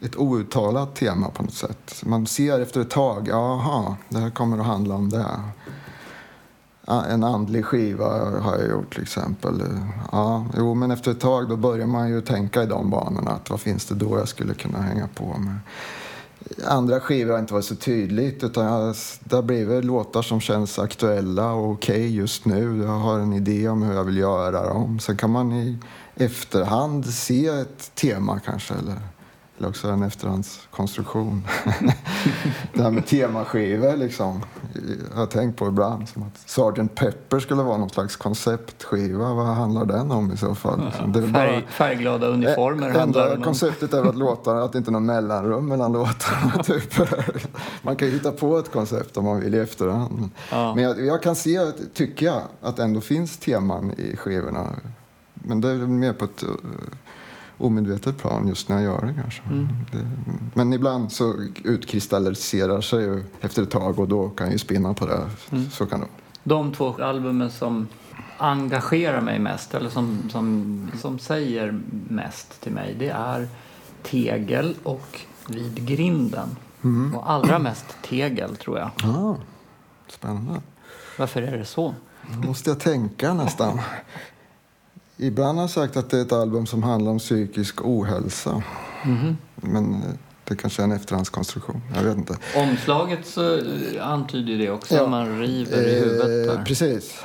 ett outtalat tema på något sätt. Man ser efter ett tag, jaha, det här kommer att handla om det. Ja, en andlig skiva har jag gjort till exempel. Ja, jo, men efter ett tag då börjar man ju tänka i de banorna. Att vad finns det då jag skulle kunna hänga på med? Andra skivor har inte varit så tydligt. Utan jag, det har blivit låtar som känns aktuella och okej just nu. Jag har en idé om hur jag vill göra dem. Sen kan man i efterhand se ett tema kanske. Eller, eller också en efterhandskonstruktion. <laughs> det här med temaskivor liksom. Jag har tänkt på ibland. Som att Sgt. Pepper skulle vara någon slags konceptskiva. Vad handlar den om i så fall? Det är bara- Färg, färgglada uniformer Ä- handlar Enda konceptet är att låtarna, att det inte är någon mellanrum mellan låtarna. <laughs> Typ. Man kan ju hitta på ett koncept om man vill i efterhand. Ja. Men jag, jag kan se, tycker jag, att ändå finns teman i skivorna. Men det är mer på ett uh, omedvetet plan just när jag gör det kanske. Mm. Det, men ibland så utkristalliserar sig ju efter ett tag och då kan jag ju spinna på det. Mm. Så kan det. De två albumen som engagerar mig mest, eller som, som, som säger mest till mig, det är Tegel och Vid grinden. Mm. Och allra mest Tegel, tror jag. Ja, spännande. Varför är det så? Då måste jag tänka nästan. <laughs> Ibland har jag sagt att det är ett album som handlar om psykisk ohälsa. Mhm. Men eh, det kanske är en efterhandskonstruktion. Jag vet inte. Omslaget så eh, antyder det också, Ja. man river i huvudet Eh, där. precis.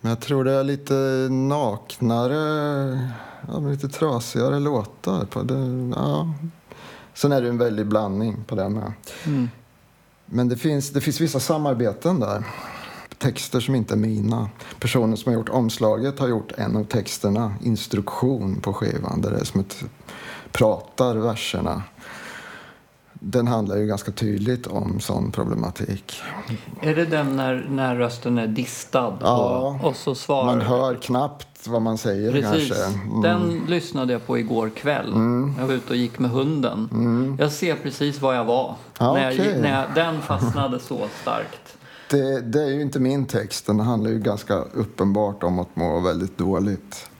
Men jag tror det är lite naknare, ja, lite trasigare låtar. På det, ja. Sen är det en väldig blandning på det med. Mm. Men det finns, det finns vissa samarbeten där. Texter som inte är mina. Personen som har gjort omslaget har gjort en av texterna, instruktion på skivan, där det är som ett pratar verserna. Den handlar ju ganska tydligt om sån problematik. Är det den när, när rösten är distad Ja. och, och så svarar... Man hör knappt vad man säger Precis. kanske. Mm. Den lyssnade jag på igår kväll. Jag var ute och gick med hunden. Jag ser precis var jag var. Mm. Ja, när jag, okej. när jag, den fastnade så starkt. Det, det är ju inte min text. Den handlar ju ganska uppenbart om att må väldigt dåligt.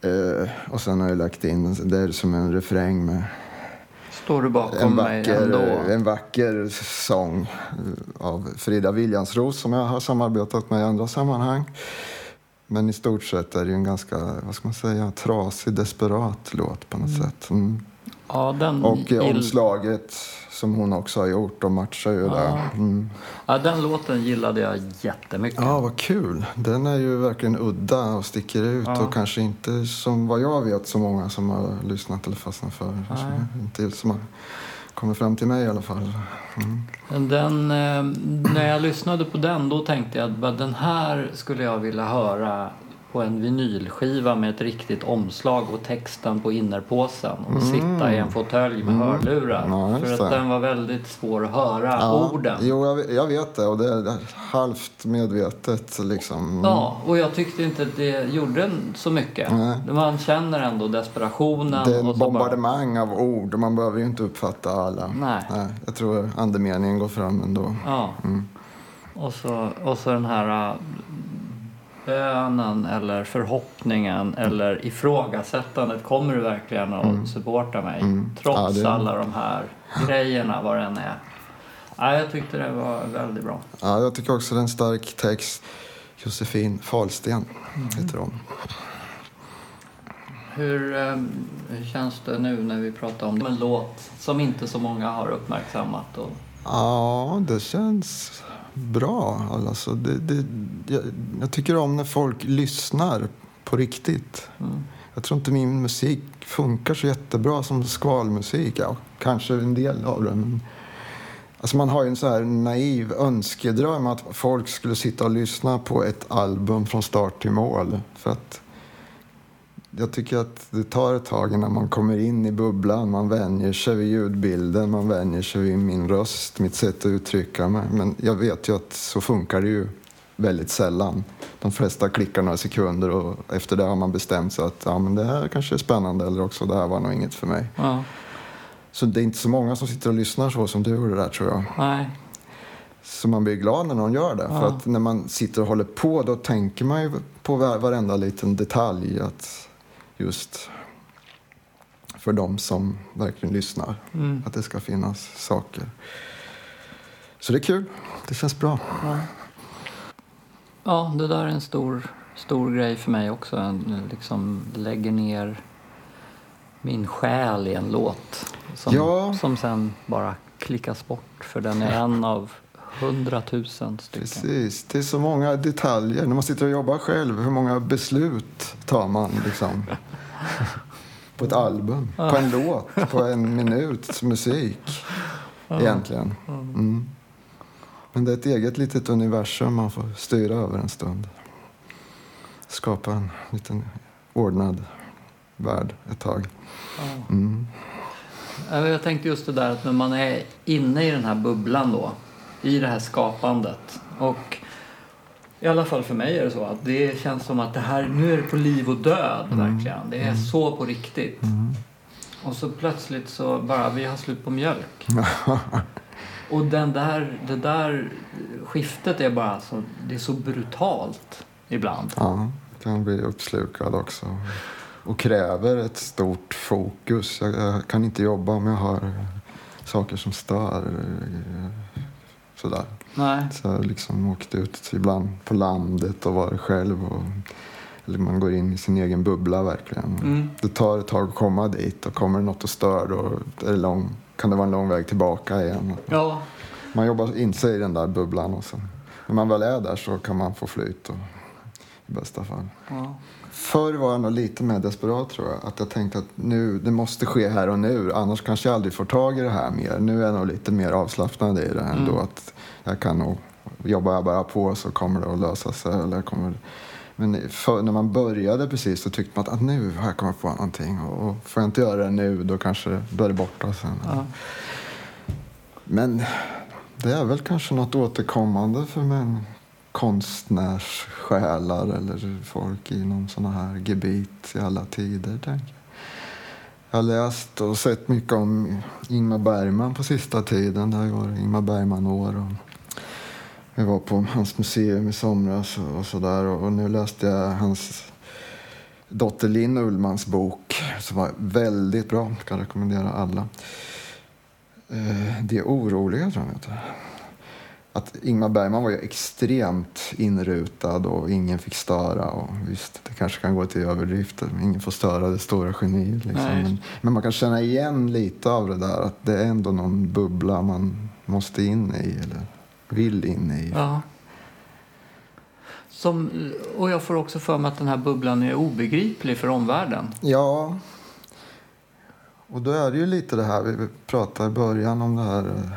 Eh, och sen har jag lagt in, det är som en refräng med Står du bakom en mig vacker, ändå? en vacker sång eh, av Frida Williamsros som jag har samarbetat med i andra sammanhang. Men i stort sett är det ju en ganska, vad ska man säga, trasig, desperat låt på något sätt. Mm. Ja, Och eh, gill- omslaget som hon också har gjort, de matchar ju där. Mm. ja, den låten gillade jag jättemycket. Ja, vad kul. Den är ju verkligen udda och sticker ut Ja. och kanske inte som vad jag vet så många som har lyssnat eller fastnat för. Inte som har kommer fram till mig i alla fall. Mm. Den, eh, när jag lyssnade på den då tänkte jag att den här skulle jag vilja höra på en vinylskiva med ett riktigt omslag och texten på innerpåsen och sitta i en fåtölj med hörlurar. Mm. Ja, just För att den var väldigt svår att höra orden. Jo, jag, vet- jag vet det. Och det är halvt medvetet liksom. Ja, och jag tyckte inte att det gjorde så mycket. Nej. Man känner ändå desperationen. Det är och så bara- bombardemang av ord och man behöver ju inte uppfatta alla. Nej. jag tror andemeningen går fram ändå. Ja. Mm. Och, så, och så den här äh, bönen eller förhoppningen eller ifrågasättandet. Kommer du verkligen att supporta mig? Trots Mm. Ja, det- alla de här grejerna, vad den är. Ja, jag tyckte det var väldigt bra. Ja, jag tycker också det är en stark text. Josefin Falsten heter hon. Hur, eh, hur känns det nu när vi pratar om en låt som inte så många har uppmärksammat? Och, Ja, det känns bra. Alltså, det, det, jag, jag tycker om när folk lyssnar på riktigt. mm. Jag tror inte min musik funkar så jättebra som skvalmusik. Ja, kanske en del av den. Men, alltså man har ju en så här naiv önskedröm att folk skulle sitta och lyssna på ett album från start till mål. För att jag tycker att det tar ett tag innan man kommer in i bubblan. Man vänjer sig vid ljudbilden, man vänjer sig vid min röst, mitt sätt att uttrycka mig. Men jag vet ju att så funkar det ju väldigt sällan. De flesta klickar några sekunder och efter det har man bestämt sig att ja, men det här kanske är spännande eller också det här var nog inget för mig. ja, Så det är inte så många som sitter och lyssnar så som du gjorde där tror jag. nej. Så man blir glad när någon gör det. För Ja. att när man sitter och håller på då tänker man ju på va- varenda liten detalj. Att just för de som verkligen lyssnar. Mm. Att det ska finnas saker. Så det är kul. Det känns bra. Ja. ja, det där är en stor, stor grej för mig också. En, liksom lägger ner min själ i en låt som, Ja. som sen bara klickas bort för den är en av hundratusen stycken. Precis. Det är så många detaljer. När man sitter och jobbar själv, hur många beslut tar man liksom? På ett album, på en låt, på en minuts musik. Egentligen. Mm. Men det är ett eget litet universum man får styra över en stund. Skapa en liten ordnad värld ett tag. Mm. Ja, Jag tänkte just det där att när man är inne i den här bubblan då, i det här skapandet. Och i alla fall för mig är det så att det känns som att det här, nu är det på liv och död verkligen. Det är så på riktigt. Och så plötsligt så bara, vi har slut på mjölk. <laughs> Och den där, det där skiftet är bara så, det är så brutalt ibland. Ja, kan bli uppslukad också. Och kräver ett stort fokus. Jag, jag kan inte jobba om jag har saker som stör. Sådär. Nej. Så jag liksom åkt ut ibland på landet och varit själv. Och, eller man går in i sin egen bubbla verkligen. Mm. Det tar ett tag att komma dit och kommer det något och stör då är det lång, kan det vara en lång väg tillbaka igen. Ja, Man jobbar in sig i den där bubblan och sen när man väl är där så kan man få flyt och, i bästa fall. ja. Förr var jag nog lite mer desperat tror jag. Att jag tänkte att nu, det måste ske här och nu. Annars kanske jag aldrig får tag i det här mer. Nu är jag nog lite mer avslappnad i det ändå. Att jag kan nog, jobbar jag bara på så kommer det att lösa sig. Eller kommer, men för, när man började precis så tyckte man att ah, nu har jag kommit på någonting. Och, och får jag inte göra det nu då kanske då är det borta sen. Ja. Men det är väl kanske något återkommande för män, konstnärssjälar eller folk inom såna här gebit i alla tider. Tänker jag. jag har läst och sett mycket om Ingmar Bergman på sista tiden. Det har varit Ingmar Bergman-år. Jag var på hans museum i somras och, sådär. Och, och nu läste jag hans dotter Linn Ullmans bok som var väldigt bra. Kan rekommendera alla. Eh, De är oroliga, tror jag heter. Att Ingmar Bergman var ju extremt inrutad och ingen fick störa. Och visst, det kanske kan gå till överdrifter. men Ingen får störa det stora geniet. Liksom. Men, men man kan känna igen lite av det där. Att det är ändå någon bubbla man måste in i eller vill in i. Ja. Som, och jag får också för mig att den här bubblan är obegriplig för omvärlden. Ja. Och då är det ju lite det här vi pratade i början om det här eh,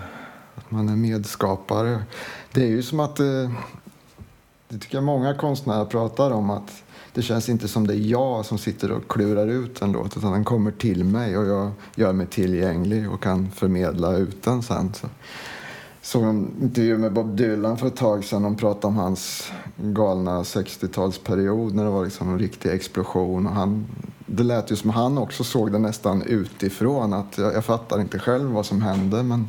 att man är medskapare. Det är ju som att det, det tycker jag många konstnärer pratar om att det känns inte som det är jag som sitter och klurar ut en låt utan den kommer till mig och jag gör mig tillgänglig och kan förmedla ut den sen. Så såg en intervju med Bob Dylan för ett tag sedan. De pratade om hans galna 60-talsperiod när det var liksom en riktig explosion. Och han, det lät ju som han också såg det nästan utifrån. Att jag, jag fattar inte själv vad som hände men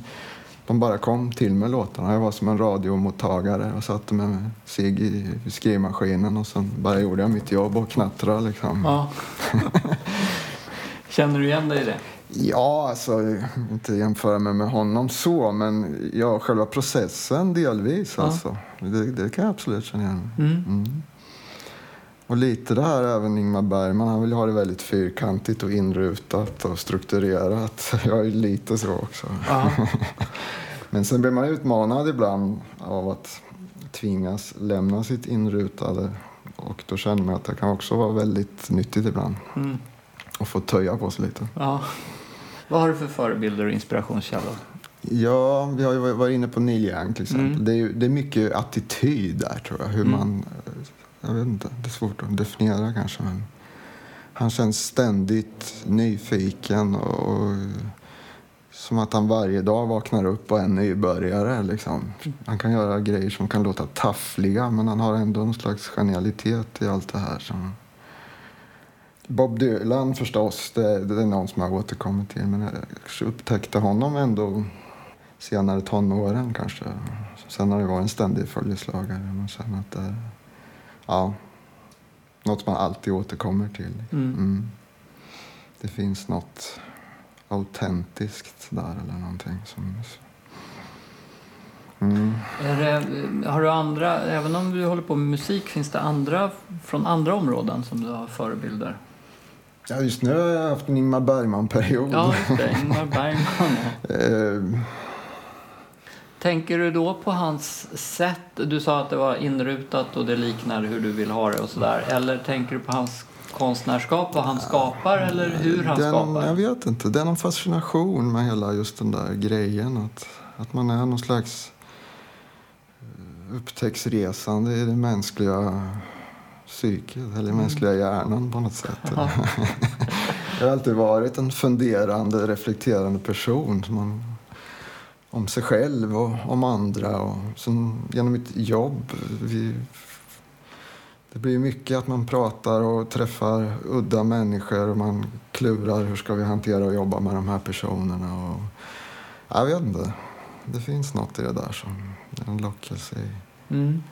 de bara kom till med låtarna. Jag var som en radiomottagare och satte med sig i skrivmaskinen och sen bara gjorde jag mitt jobb och knattrade liksom. Ja. <laughs> Känner du igen dig i det? Ja, alltså inte jämföra mig med honom så, men ja, själva processen delvis. Ja. Alltså. Det, det kan jag absolut känna igen. Mm. Mm. Och lite det här även Ingmar Bergman, han vill ha det väldigt fyrkantigt och inrutat och strukturerat. <laughs> Jag är lite så också. Ja. <laughs> Men sen blir man utmanad ibland av att tvingas lämna sitt inrutade. Och då känner man att det kan också vara väldigt nyttigt ibland. Mm. att få töja på sig lite. ja. Vad har du för förebilder och inspirationskällor? Ja, vi har ju varit inne på Neil Young till exempel. Mm. Det, är, det är mycket attityd där tror jag. Hur Mm. man, jag vet inte, det är svårt att definiera kanske. Men han känns ständigt nyfiken och, och som att han varje dag vaknar upp och är en nybörjare. Liksom. Han kan göra grejer som kan låta taffliga men han har ändå en slags genialitet i allt det här. Som... Bob Dylan förstås, det, det är någon som jag återkommit till. Men jag upptäckte honom ändå senare tonåren kanske. Sen har det varit en ständig följeslagare. Man känner att det ja, något man alltid återkommer till. Mm. Mm. Det finns något autentiskt där eller någonting. Som... Mm. Det, har du andra, även om du håller på med musik, finns det andra från andra områden som du har förebilder? Ja, just nu har jag haft en Ingmar Bergman-period. Ja, just det. Ingmar Bergman. ja. <laughs> Eh, Tänker du då på hans sätt? Du sa att det var inrutat och det liknar hur du vill ha det och sådär. Eller tänker du på hans konstnärskap, vad han skapar eller hur han någon, skapar? jag vet inte. Det är någon fascination med hela just den där grejen. Att, att man är någon slags eh, upptäcktsresande i det mänskliga psyket, eller Mm. mänskliga hjärnan på något sätt. Ja. <laughs> Jag har alltid varit en funderande, reflekterande person. Man, om sig själv och om andra. Och som, genom mitt jobb. Vi, det blir mycket att man pratar och träffar udda människor och man klurar hur ska vi hantera och jobba med de här personerna. Och, jag vet inte. Det finns något i det där som är en lockelse i. Mm.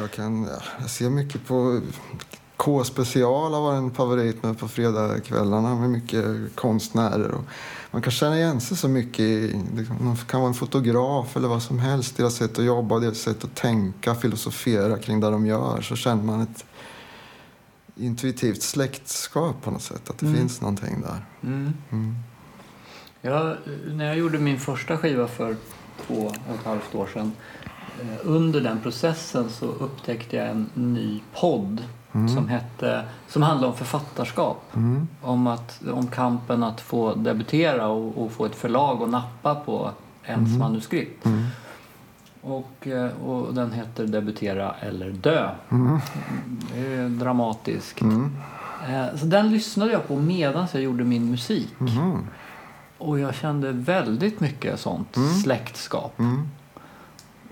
Jag, kan, jag ser mycket på K-special har varit en favorit med på fredagskvällarna med mycket konstnärer. Och man kan känna igen sig så mycket liksom, man kan vara en fotograf eller vad som helst. Deras sätt att jobba, deras sätt att tänka, filosofera kring det de gör. Så känner man ett intuitivt släktskap på något sätt. Att det Mm. finns någonting där. Mm. Mm. Jag, när jag gjorde min första skiva för två och ett halvt år sedan under den processen så upptäckte jag en ny podd som, hette, som handlade om författarskap. Mm. Om, att, om kampen att få debutera och, och få ett förlag att nappa på ens manuskript. Mm. Och, eh, och den heter Debutera eller dö. Mm. Det är dramatiskt. Mm. Eh, Så den lyssnade jag på medan jag gjorde min musik. Mm. Och jag kände väldigt mycket sånt Mm. släktskap.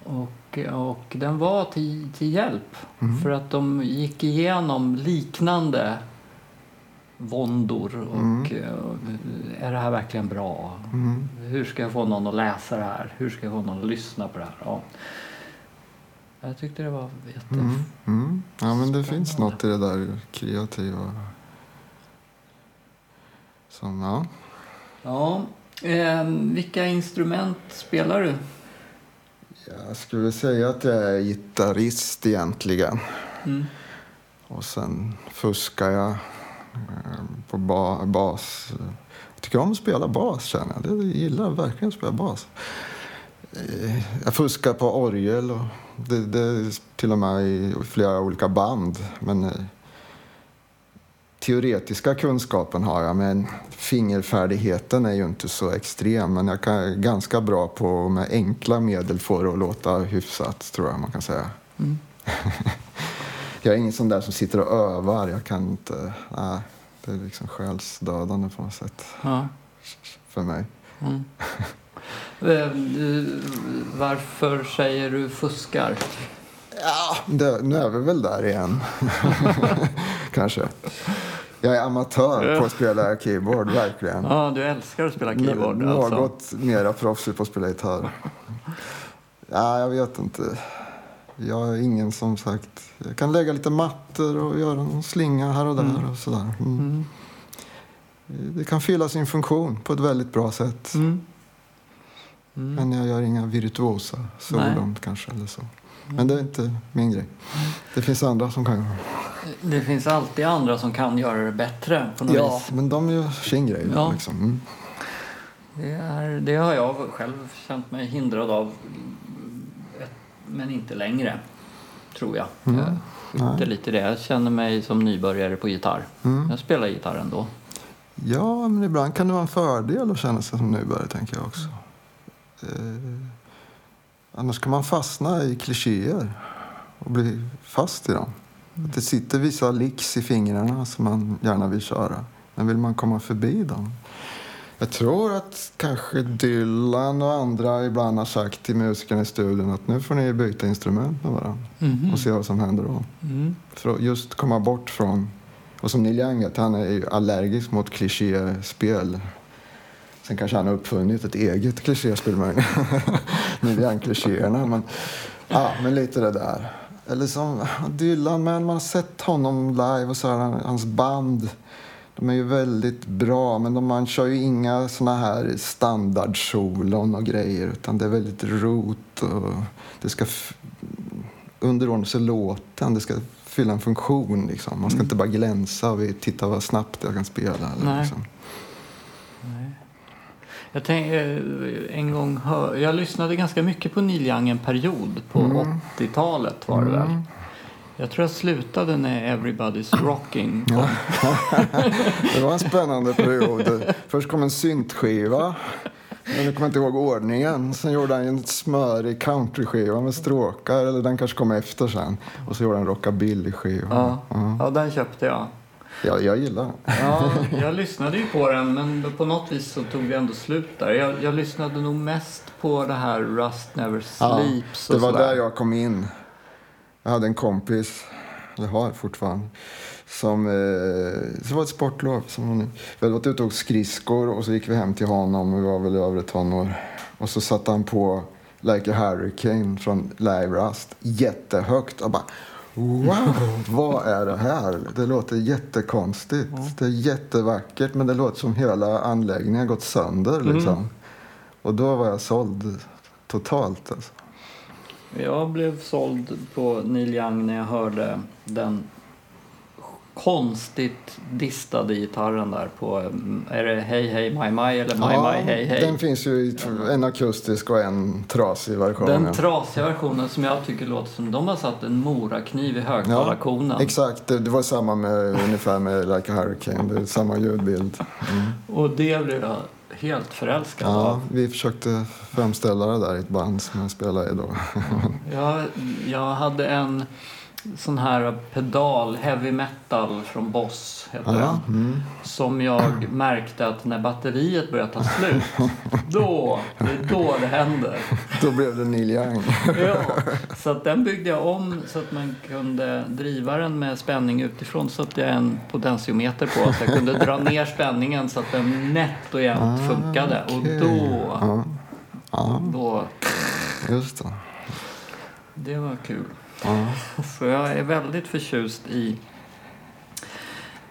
Och, och den var till, till hjälp. Mm. För att de gick igenom liknande våndor. Och Mm. eh, är det här verkligen bra? Mm. Hur ska jag få någon att läsa det här? Hur ska jag få någon att lyssna på det här? Ja. Jag tyckte det var jätte... Mm. Mm. Ja, men det finns något i det där kreativa. Som, ja. Ja. Eh, vilka instrument spelar du? Jag skulle säga att jag är gitarrist egentligen. Mm. Och sen fuskar jag eh, på ba bas. Jag tycker om att spela bas känner jag. Jag gillar verkligen att spela bas. Eh, Jag fuskar på orgel och det, det är till och med i flera olika band. Men eh, teoretiska kunskapen har jag, men fingerfärdigheten är ju inte så extrem. Men jag kan ganska bra på med enkla medel få det att låta hyfsat, tror jag man kan säga. Mm. <laughs> jag är ingen sån där som sitter och övar. Jag kan inte... Nej, det är liksom själsdödande på något sätt Ja. för mig. Mm. <laughs> Eh, Varför säger du fuskar? Ja, det, nu är vi väl där igen. <laughs> Kanske. Jag är amatör på att spela keyboard, verkligen. Ja, du älskar att spela keyboard N- alltså. Något mera proffsig på att spela gitarr. Ja, jag vet inte. Jag är ingen som sagt... Jag kan lägga lite mattor och göra en slinga här och där och sådär. Mm. Mm. Det kan fylla sin funktion på ett väldigt bra sätt. Mm. Mm. Men jag gör inga virtuosa solon kanske eller så. Men det är inte min grej. Det finns andra som kan göra det. Finns alltid andra som kan göra det bättre på något Ja, vis. men de gör sin grej. Ja. Liksom. Mm. Det, är, det har jag själv känt mig hindrad av. Men inte längre, tror jag. Mm. Jag skjuter lite det. Jag känner mig som nybörjare på gitarr. Mm. Jag spelar gitarr ändå. Ja, men ibland kan det vara en fördel att känna sig som nybörjare, tänker jag också. Eh, annars kan man fastna i klichéer och bli fast i dem. Att det sitter vissa licks i fingrarna som man gärna vill köra. Men vill man komma förbi dem? Jag tror att kanske Dylan och andra ibland har sagt till musikerna i studion att nu får ni byta instrument med varandra mm. och se vad som händer då. Mm. För att just komma bort från... Och som Neil Young vet, han är ju allergisk mot klichéspel. Sen kanske han har uppfunnit ett eget klichéspel möjligen. <laughs> Neil Young-klichéerna. Men, ja, men lite det där. Eller som Dylan, men man har sett honom live och så här, hans band. De är ju väldigt bra, men de, man kör ju inga såna här standardsolon och grejer. Utan det är väldigt rot och det ska underordna sig låten. Det ska fylla en funktion. Liksom. Man ska inte bara glänsa och titta vad snabbt jag kan spela. Eller, Nej. liksom. Jag, tänk, eh, en gång hör, jag lyssnade ganska mycket på Neil Young en period. På Mm. 80-talet var det väl. Jag tror jag slutade när Everybody's <laughs> Rocking kom. <laughs> Det var en spännande period. Först kom en syntskiva. Men jag kommer inte ihåg ordningen. Sen gjorde han en smörig countryskiva med stråkar. Eller den kanske kom efter sen. Och så gjorde han en rockabilly-skiva. Ja, Ja. ja, den köpte jag. Jag, jag gillar den. Ja, jag lyssnade ju på den men på något vis så tog det ändå slut där. Jag, jag lyssnade nog mest på det här Rust Never Ja, Sleeps det och var där jag kom in. Jag hade en kompis, eller har fortfarande, som... Eh, så det var ett sportlov. Som hon, vi hade varit ute och åkt skridskor och så gick vi hem till honom. Vi var väl över ett tonår. Och så satte han på Like a Hurricane från Live Rust jättehögt. Och bara Wow, vad är det här? Det låter jättekonstigt. Det är jättevackert men det låter som hela anläggningen har gått sönder. Liksom. Och då var jag såld totalt. Alltså. Jag blev såld på Neil Young när jag hörde den konstigt distade gitarren där på, mm, är det Hej Hej My My eller My My Hej Hej? Den finns ju i en akustisk och en trasig version. Den ja. trasiga versionen som jag tycker låter som de har satt en morakniv i högtalarkonen. Exakt, det, det var samma med, ungefär med Like a Hurricane. Det är samma ljudbild. Mm. Och det blev jag helt förälskad Ja, av. vi försökte framställa det där i ett band som jag spelade i då. Jag, jag hade en sån här pedal, heavy metal från Boss heter Ja, den. mm. Som jag märkte att när batteriet började ta slut, <laughs> då, det är då det händer. Då blev det Neil Young. Ja, så att den byggde jag om så att man kunde driva den med spänning utifrån. Så att jag en potentiometer på så jag kunde dra ner spänningen så att den nätt och jämnt funkade. Och okej. då, Ja, ja då, just det. det var kul. Ja. <laughs> Så jag är väldigt förtjust i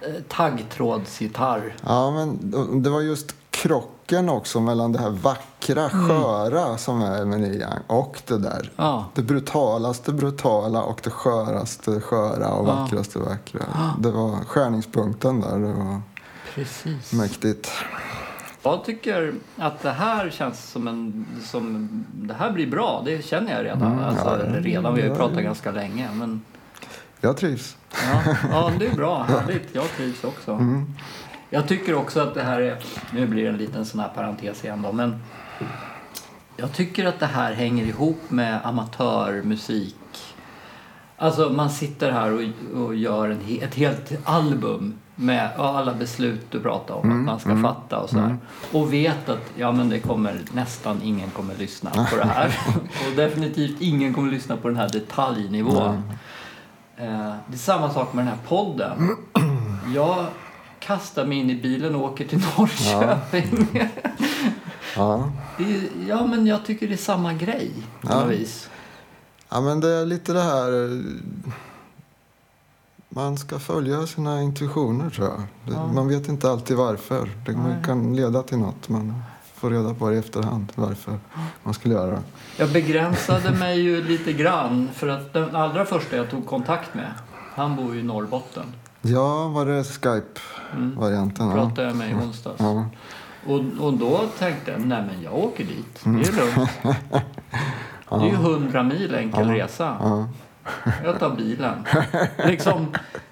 eh, taggtrådsgitarr. Ja, men det var just krocken också mellan det här vackra, Mm. sköra som är med Neil Young och det där. Ja, Det brutalaste brutala och det sköraste sköra och Ja. vackraste vackra. Det var skärningspunkten där. Det var precis. mäktigt. Jag tycker att det här känns som en... Som, det här blir bra, det känner jag redan. Mm, alltså, ja, redan, vi har ju pratat ja. ganska länge. Men Jag trivs. Ja, ja det är bra. Härligt. Jag trivs också. Mm. Jag tycker också att det här är... Nu blir det en liten sån här parentes igen då, men... Jag tycker att det här hänger ihop med amatörmusik. Alltså man sitter här och, och gör en, ett helt album med alla beslut du pratar om att man ska fatta och så här. Och vet att ja, men det kommer, nästan ingen kommer lyssna på det här. <laughs> <laughs> och definitivt ingen kommer lyssna på den här detaljnivån. Eh, det är samma sak med den här podden. <clears throat> Jag kastar mig in i bilen och åker till Norrköping. <laughs> Ja. Det är, ja, men jag tycker det är samma grej på Ja. något vis. ja, men det är lite det här... Man ska följa sina intuitioner, tror jag. Det, Ja. Man vet inte alltid varför. Det Nej. kan leda till något. Man får reda på det i efterhand, varför man skulle göra det. Jag begränsade mig ju lite grann för att den allra första jag tog kontakt med, han bor ju i Norrbotten. Ja, var det Skype-varianten? Mm. Ja. Pratade jag med i onsdags. Ja. Och, och då tänkte jag, nej men jag åker dit. Det är lugnt. <laughs> Det är ju hundra mil enkel resa. Ja. Jag tar bilen. <laughs> Liksom.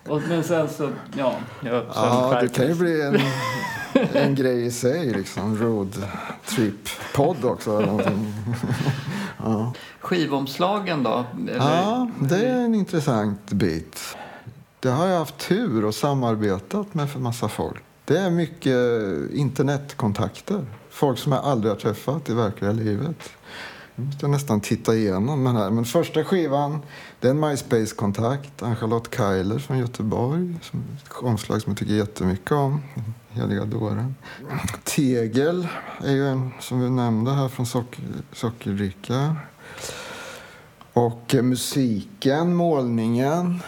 Och, men sen så, ja. Jag, Ja, det kan ju bli en, en grej i sig, liksom. Road trip-podd också. Eller någonting. <laughs> ja. Skivomslagen då? Eller, ja, det är en intressant bit. Det har jag haft tur och samarbetat med för massa folk. Det är mycket internetkontakter. Folk som jag aldrig har träffat i verkliga livet. Jag måste nästan titta igenom den här. Men första skivan, det är en MySpace-kontakt. Ann-Charlotte Keiler från Göteborg. Som ett omslag som jag tycker jättemycket om. Heliga dåren. Tegel är ju en som vi nämnde här från Socker, Sockerdricka. Och eh, musiken, målningen.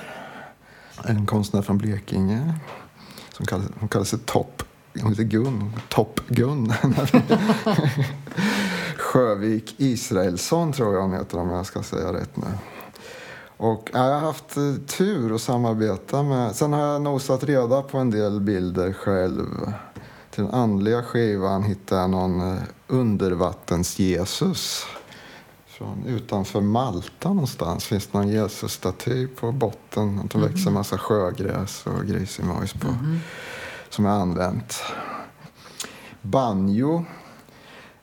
En konstnär från Blekinge. Som kallar, hon kallar sig Topp. Hon heter Gun. Topp Gun. <laughs> Sjövik Israelsson tror jag hon heter om jag ska säga rätt nu. Och ja, jag har haft eh, tur att samarbeta med. Sen har jag nosat reda på en del bilder själv. Till den andliga skivan hittade jag någon eh, undervattens-Jesus. Från utanför Malta någonstans finns det någon Jesus-staty på botten. Det växer en massa sjögräs och grisimojs på. Som jag använt. Banjo.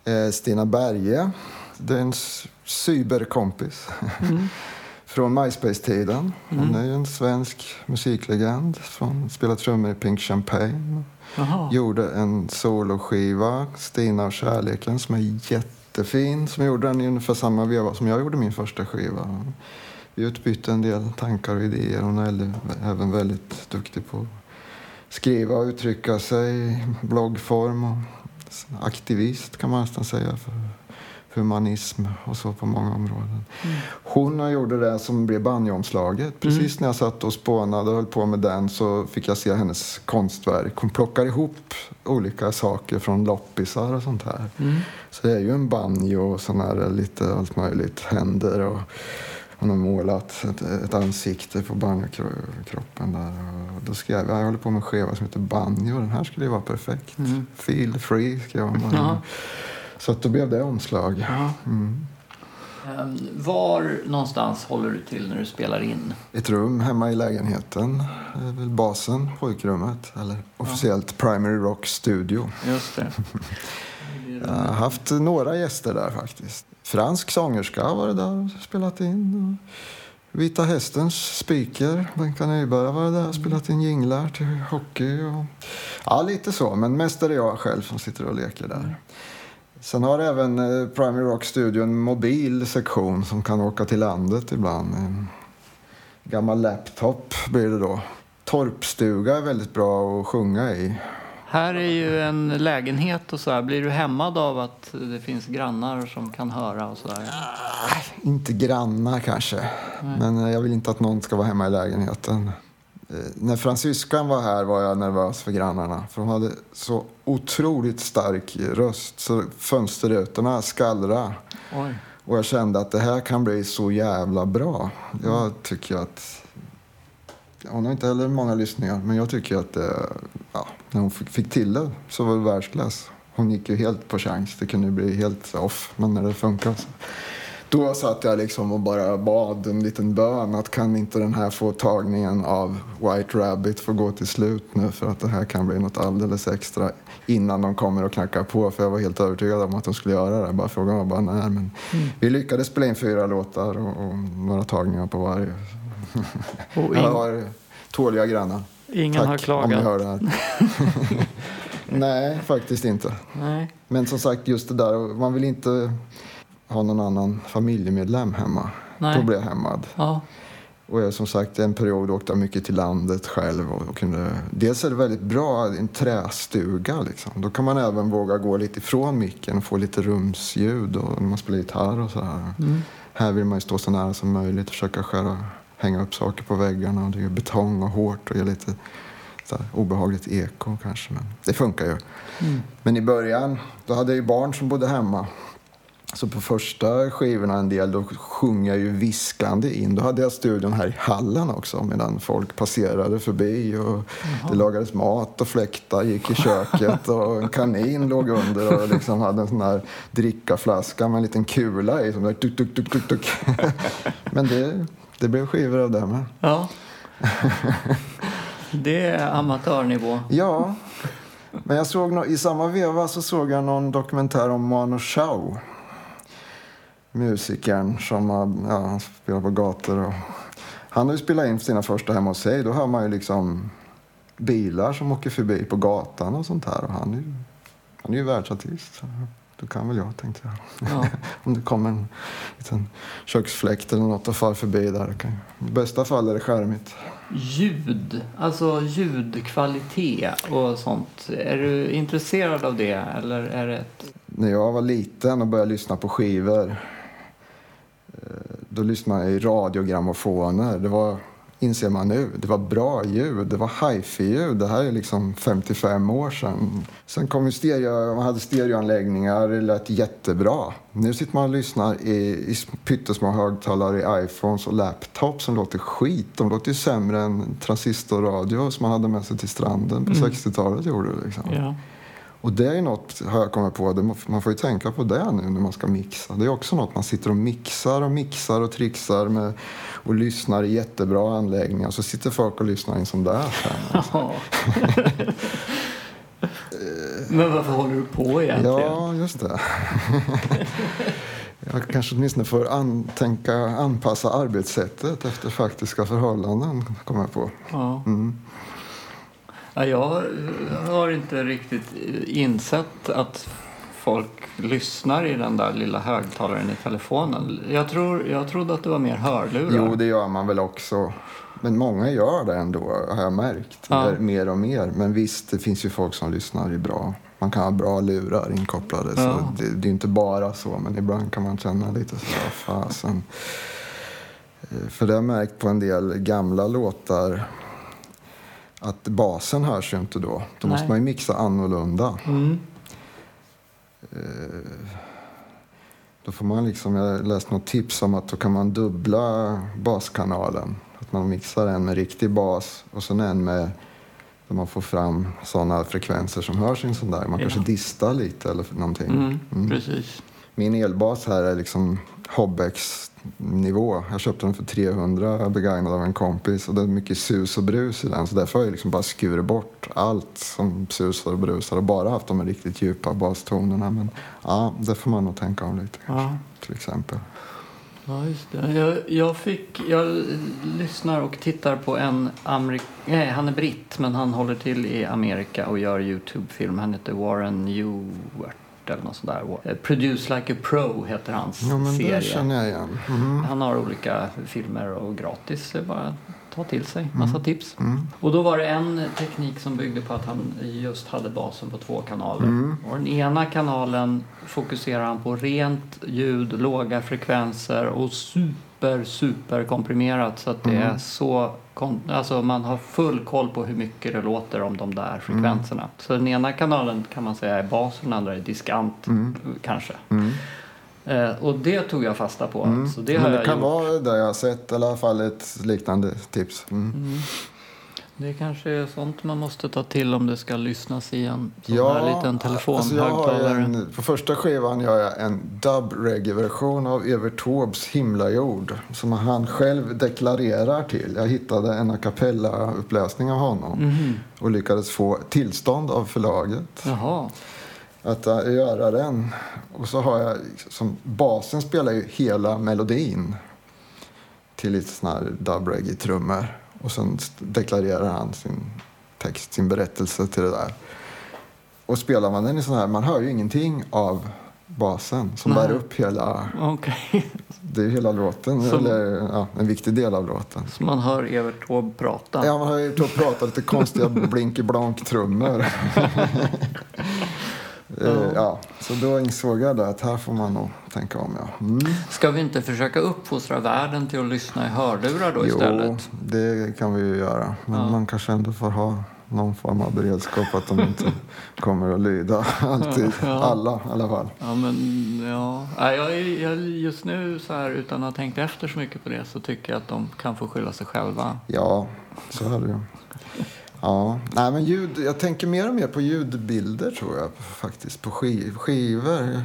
Eh, Stina Berge. Det är en cyberkompis. <laughs> Från MySpace-tiden. Hon är ju en svensk musiklegend. Från, spelar trummor i Pink Champagne. Jaha. Gjorde en soloskiva, Stina och kärleken, som är jättefin. Som gjorde den i ungefär samma veva som jag gjorde min första skiva. Vi utbytte en del tankar och idéer. Hon är även väldigt duktig på att skriva och uttrycka sig i bloggform. Och aktivist kan man nästan säga för humanism och så på många områden. Hon gjorde det som blev banjoomslaget. Precis när jag satt och spånade och höll på med den så fick jag se hennes konstverk. Hon plockar ihop olika saker från loppisar och sånt här. Så det är ju en banjo och sån här lite allt möjligt. Händer och hon har målat ett, ett ansikte på banjokroppen där. Och då skrev jag, jag håller på med en skiva som heter Banjo. Den här skulle ju vara perfekt. Feel free skrev hon. Ja. Så att då blev det omslag. Ja. Mm. Ehm, Var någonstans håller du till när du spelar in? Ett rum hemma i lägenheten. Det väl basen, pojkrummet. Eller officiellt Primary Rock Studio. Just det. <laughs> Jag har haft några gäster där faktiskt. Fransk sångerska har varit där och spelat in. Vita Hästens speaker, Benka Nyberg, har varit där och spelat in jinglar till hockey. Och... Ja, lite så. Men mest är det jag själv som sitter och leker där. Sen har även eh, Primary Rock Studio en mobil sektion som kan åka till landet ibland. En gammal laptop blir det då. Torpstuga är väldigt bra att sjunga i. Här är ju en lägenhet och så här. Blir du hämmad av att det finns grannar som kan höra och så där? Inte grannar kanske, men eh, jag vill inte att någon ska vara hemma i lägenheten. Eh, När fransyskan var här var jag nervös för grannarna. För hon hade så otroligt stark röst så fönsterrutorna skallrade. Och jag kände att det här kan bli så jävla bra. Jag tycker att... Hon har inte heller många lyssningar, men jag tycker att det, ja, när hon fick, fick till det så var det världsklass. Hon gick ju helt på chans. Det kunde bli helt off, men när det funkar så Då satt jag liksom och bara bad en liten bön att kan inte den här få tagningen av White Rabbit få gå till slut nu för att det här kan bli något alldeles extra innan de kommer och knackar på för jag var helt övertygad om att de skulle göra det. Bara frågan var bara när. Men Mm. vi lyckades spela in fyra låtar och, och några tagningar på varje. Och <laughs> in, har tåliga grannar. ingen har Tack om ni klagat. hör det här. <laughs> Nej, faktiskt inte. Nej. Men som sagt, just det där, man vill inte ha någon annan familjemedlem hemma. Då Nej. blir jag hämmad. Ja. Och jag, som sagt, en period åkte jag mycket till landet själv. Och, och kunde, dels är det väldigt bra, en trästuga. Liksom. Då kan man även våga gå lite ifrån micken och få lite rumsljud och när man spelar gitarr och så här. Mm. Här vill man ju stå så nära som möjligt och försöka skära, hänga upp saker på väggarna. Och det är betong och hårt och ger lite här, obehagligt eko kanske. Men det funkar ju. Mm. Men i början, då hade jag ju barn som bodde hemma. Så på första skivorna en del, då sjöng jag ju viskande in. Då hade jag studion här i hallen också medan folk passerade förbi och det lagades mat och fläktar gick i köket och en kanin låg under och liksom hade en sån här drickaflaska med en liten kula i som där tuk, tuk, tuk, tuk, tuk. <laughs> Men det, det blev skivor av det med. Ja. Det är amatörnivå. Ja, men jag såg nå- i samma veva så såg jag någon dokumentär om Manu Chao. Musikern som ja, han spelar på gator. Och, han har ju spelat in sina första hemma hos sig. Då hör man ju liksom bilar som åker förbi på gatan och sånt här. Och han är ju, han är ju världsartist. Då kan väl jag, tänkte jag. Ja. <laughs> Om det kommer en liten köksfläkt eller något och far förbi där. Kan, I bästa fall är det skärmigt. Ljud, alltså ljudkvalitet och sånt. Är du intresserad av det eller är det ett... När jag var liten och började lyssna på skivor då lyssnade jag i radiogrammofoner. Det var, inser man nu, det var bra ljud. Det var hifi-ljud. Det här är liksom 55 år sedan. Sen kom ju stereo, man hade stereoanläggningar. Det lät jättebra. Nu sitter man och lyssnar i, i pyttesmå högtalare i iPhones och laptops som låter skit. De låter ju sämre än transistorradio som man hade med sig till stranden på 60-talet gjorde. Liksom. Ja. Och det är ju något, har jag kommit på, man får ju tänka på det nu när man ska mixa. Det är också något man sitter och mixar och mixar och trixar med och lyssnar i jättebra anläggningar. Så sitter folk och lyssnar i en sån där sen. Ja. <laughs> Men varför håller du på egentligen? Ja, just det. Jag kanske åtminstone får an, tänka anpassa arbetssättet efter faktiska förhållanden, kommer jag på. Ja. Mm. Ja, jag har inte riktigt insett att folk lyssnar i den där lilla högtalaren i telefonen. Jag, tror, jag trodde att det var mer hörlurar. Jo, det gör man väl också. Men många gör det ändå, har jag märkt. Ja. Mer- och mer. Men visst, det finns ju folk som lyssnar i bra. Man kan ha bra lurar inkopplade. Ja. Så det, det är inte bara så, men ibland kan man känna lite så här, fasen. Eh, För det har jag märkt på en del gamla låtar att basen hörs ju inte då. Då måste Nej. man ju mixa annorlunda. Mm. Då får man liksom, jag läste något tips om att då kan man dubbla baskanalen. Att man mixar en med riktig bas och sen en med där man får fram sådana frekvenser som hörs i en sån där. Man Ja. kanske distar lite eller någonting. Mm, Mm. Precis. Min elbas här är liksom Hobbex nivå. Jag köpte den för 300 begagnad av en kompis och det är mycket sus och brus i den. Så därför har jag liksom bara skurit bort allt som susar och brusar och bara haft de riktigt djupa bastonerna. Men ja, det får man nog tänka om lite Ja. till exempel. Ja, just det. Jag, jag, fick, jag lyssnar och tittar på en amerik... Nej, han är britt, men han håller till i Amerika och gör Youtube-film. Han heter Warren Ewart eller något sånt där. Eh, Produce Like a Pro heter hans Ja, men serie. det känner jag igen. Mhm. Han har olika filmer och gratis. Är bara ta till sig. Massa tips. Mm. Och då var det en teknik som byggde på att han just hade basen på två kanaler. Mm. Och den ena kanalen fokuserar han på rent ljud, låga frekvenser och super, super komprimerat så att det Mm. är så kon- Alltså man har full koll på hur mycket det låter om de där frekvenserna. Så den ena kanalen kan man säga är bas och den andra är diskant Mm. kanske. Mm. Eh, och det tog jag fasta på. Mm. Så det har Men det kan gjort. vara det jag har sett, eller i alla fall ett liknande tips. Mm. Mm. Det kanske är sånt man måste ta till om det ska lyssnas i en sån här liten alltså jag har telefonhögtalare. en, på första skivan gör jag en dub-reggae-version av Evert Taubes Himlajord som han själv deklarerar till. Jag hittade en a cappella-uppläsning av honom Mhm. och lyckades få tillstånd av förlaget Jaha. att äh, göra den. Och så har jag, som basen spelar ju hela melodin till lite sån här dub-reggae-trummor. Och sen deklarerar han sin text, sin berättelse till det där. Och spelar man den i sån här, man hör ju ingenting av basen som Nej. bär upp hela, Okej. <laughs> det är hela låten, Som- eller ja, en viktig del av låten. Så man hör Evert Taube prata. Ja, man har ju att prata lite konstiga <laughs> blinky-blank-trummor. <laughs> Eh, ja, så då insåg jag det att här får man nog tänka om. Ja. Mm. Ska vi inte försöka uppfostra världen till att lyssna i hörlurar då Jo, istället? det kan vi ju göra. Men Ja. man kanske ändå får ha någon form av beredskap att de inte <laughs> kommer att lyda alltid. Ja. Alla i alla fall. Ja, men ja. Jag, jag, just nu så här utan att ha tänkt efter så mycket på det så tycker jag att de kan få skylla sig själva. Ja, så är det ju. Ja, nej men ljud, jag tänker mer och mer på ljudbilder tror jag faktiskt, på skiv, skivor.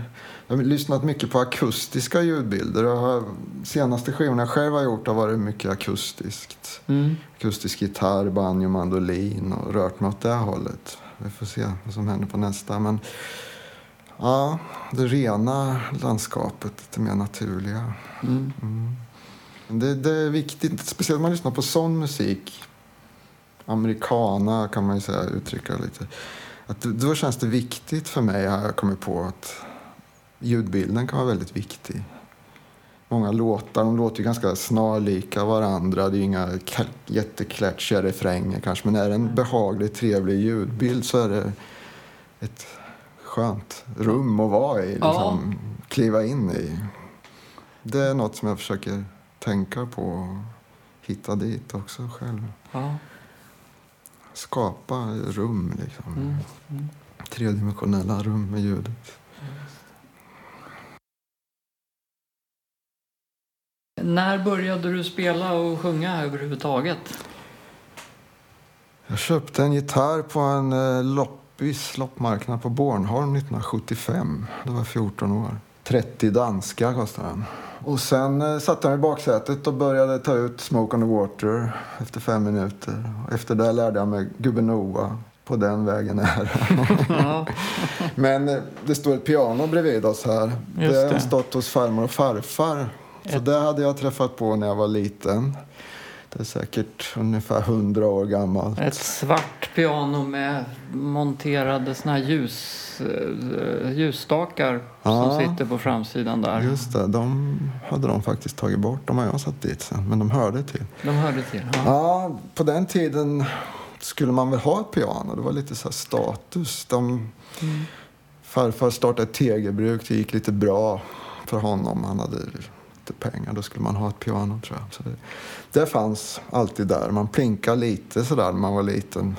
Jag har lyssnat mycket på akustiska ljudbilder. Jag har, senaste skivorna jag själv har gjort har varit mycket akustiskt. Mm. Akustisk gitarr, banjo, mandolin och rört mig åt det hållet. Vi får se vad som händer på nästa. Men ja, det rena landskapet, det mer naturliga. Mm. Mm. Det, det är viktigt, speciellt om man lyssnar på sån musik. Americana kan man ju säga, uttrycka lite. Att då- känns det viktigt för mig, har jag kommit på, att ljudbilden kan vara väldigt viktig. Många låtar, de låter ju ganska snarlika varandra. Det är ju inga jätteklätschiga refränger kanske. Men är det en behaglig, trevlig ljudbild så är det ett skönt rum att vara i. Liksom, Kliva in i. Det är något som jag försöker tänka på och hitta dit också själv. Ja. Skapa rum, liksom. Mm. Mm. Tredimensionella rum med ljudet. När började du spela och sjunga överhuvudtaget? Jag köpte en gitarr på en eh, loppis, loppmarknad på Bornholm 1975. Det var 14 år. 30 danska kostade den. Och sen eh, satte jag mig i baksätet och började ta ut Smoke on the Water efter fem minuter. Efter det lärde jag mig Gubben Noa. På den vägen är. <laughs> Men eh, det står ett piano bredvid oss här. Just det har stått hos farmor och farfar. Så Ett- det hade jag träffat på när jag var liten. Det är säkert ungefär 100 år gammalt. Ett svart piano med monterade såna här ljus, eh, ljusstakar som Ja. sitter på framsidan där. Just det, de hade de faktiskt tagit bort. De har jag satt dit sen, men de hörde till. De hörde till. Ja. Ja, på den tiden skulle man väl ha ett piano. Det var lite så status. De, Mm. farfar startade ett tegelbruk. Det gick lite bra för honom. Han hade lite pengar. Då skulle man ha ett piano tror jag. Så det, det fanns alltid där. Man plinkade lite sådär när man var liten.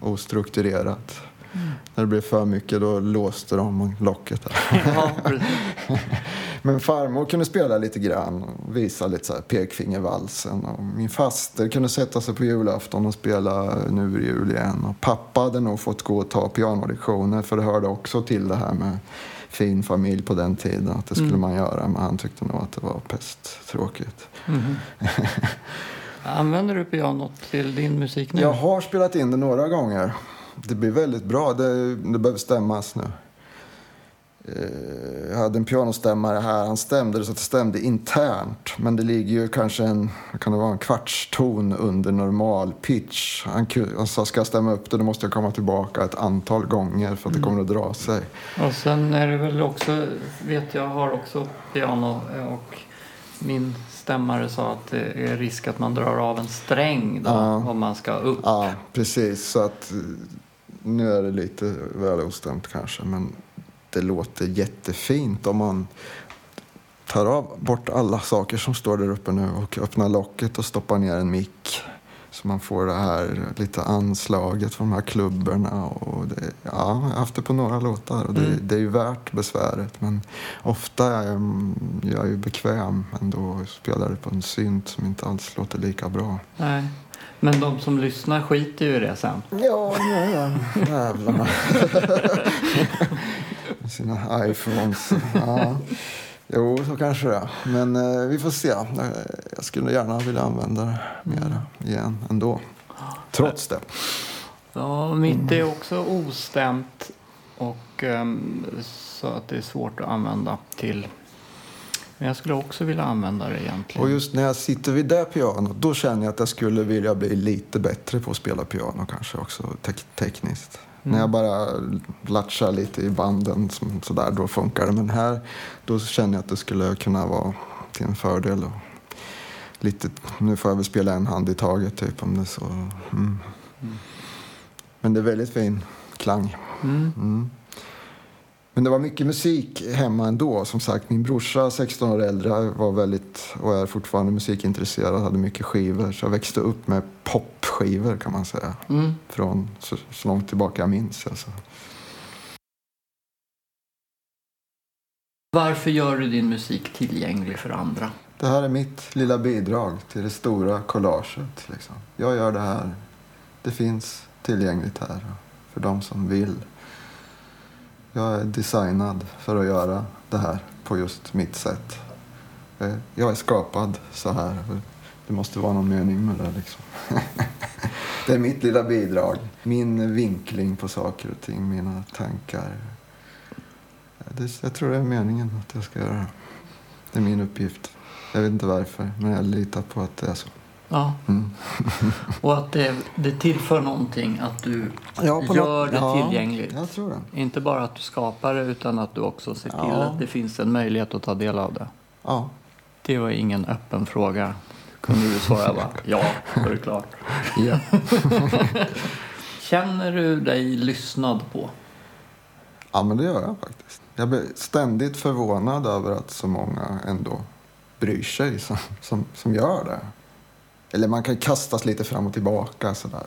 Ostrukturerat. När det blev för mycket då låste de locket där. <laughs> Ja. <laughs> Men farmor kunde spela lite grann och visa lite så här pekfingervalsen. Och min faster kunde sätta sig på julafton och spela Nu är jul igen. Och pappa hade nog fått gå och ta pianolektioner för det hörde också till det här med fin familj på den tiden. Att det skulle Mm. man göra. Men han tyckte nog att det var pest tråkigt. Mhm. <laughs> Använder du pianot till din musik nu? Jag har spelat in det några gånger. Det blir väldigt bra. Det, det behöver stämmas nu. Eh, Jag hade en pianostämmare här. Han stämde så att det stämde internt. Men det ligger ju kanske en, kan det vara, en kvartston under normal pitch. Han, han sa, ska jag stämma upp det då måste jag komma tillbaka ett antal gånger för att det kommer att dra sig. Och sen är det väl också, vet jag, har också piano eh, och min stämmare sa att det är risk att man drar av en sträng då, Ja. om man ska upp. Ja, precis. Så att eh, nu är det lite väl ostämt kanske. Men det låter jättefint om man tar av bort alla saker som står där uppe nu och öppnar locket och stoppar ner en mick. Så man får det här lite anslaget från de här klubborna. Och det, ja, jag har haft det på några låtar och det, Mm. det är ju värt besväret. Men ofta är jag, jag är ju bekväm ändå och spelar det på en synt som inte alls låter lika bra. Nej. Men de som lyssnar skiter ju i det sen. Ja, ja, ja. <laughs> jävlarna. <laughs> Sina iPhones. Ja. Jo, så kanske det. Men eh, vi får se. Eh, Jag skulle gärna vilja använda det mer igen ändå. Trots det. Ja, mitt är också ostämt och ehm, så att det är svårt att använda till. Men jag skulle också vilja använda det egentligen. Och just när jag sitter vid det pianot, då känner jag att jag skulle vilja bli lite bättre på att spela piano kanske också tek- tekniskt. När jag bara latchar lite i banden som, sådär, då funkar det. Men här, då känner jag att det skulle kunna vara till en fördel. Och lite, nu får jag väl spela en hand i taget typ om det så. Mm. Men det är väldigt fin klang. Mm. Men det var mycket musik hemma ändå. Som sagt, min brorsa, 16 år äldre, var väldigt och är fortfarande musikintresserad. Hade mycket skivor. Så jag växte upp med popskivor kan man säga. Mm. Från så, så långt tillbaka jag minns. Alltså. Varför gör du din musik tillgänglig för andra? Det här är mitt lilla bidrag till det stora collaget. Liksom. Jag gör det här. Det finns tillgängligt här för de som vill. Jag är designad för att göra det här på just mitt sätt. Eh, jag är skapad så här. Det måste vara någon mening med det. Liksom. <laughs> Det är mitt lilla bidrag. Min vinkling på saker och ting, mina tankar. Eh, jag tror det är meningen att jag ska göra det. Det är min uppgift. Jag vet inte varför, men jag litar på att det är så. Ja, Mm. <laughs> och att det, det tillför någonting att du Ja, gör något- det ja, tillgängligt. Jag tror det. Inte bara att du skapar det utan att du också ser till Ja. att det finns en möjlighet att ta del av det. Ja. Det var ingen öppen fråga. Kunde du svara bara <laughs> ja, då är det klart. ja. <laughs> Känner du dig lyssnad på? ja, men det gör jag faktiskt. Jag blir ständigt förvånad över att så många ändå bryr sig som, som, som gör det. Eller man kan kastas lite fram och tillbaka sådär.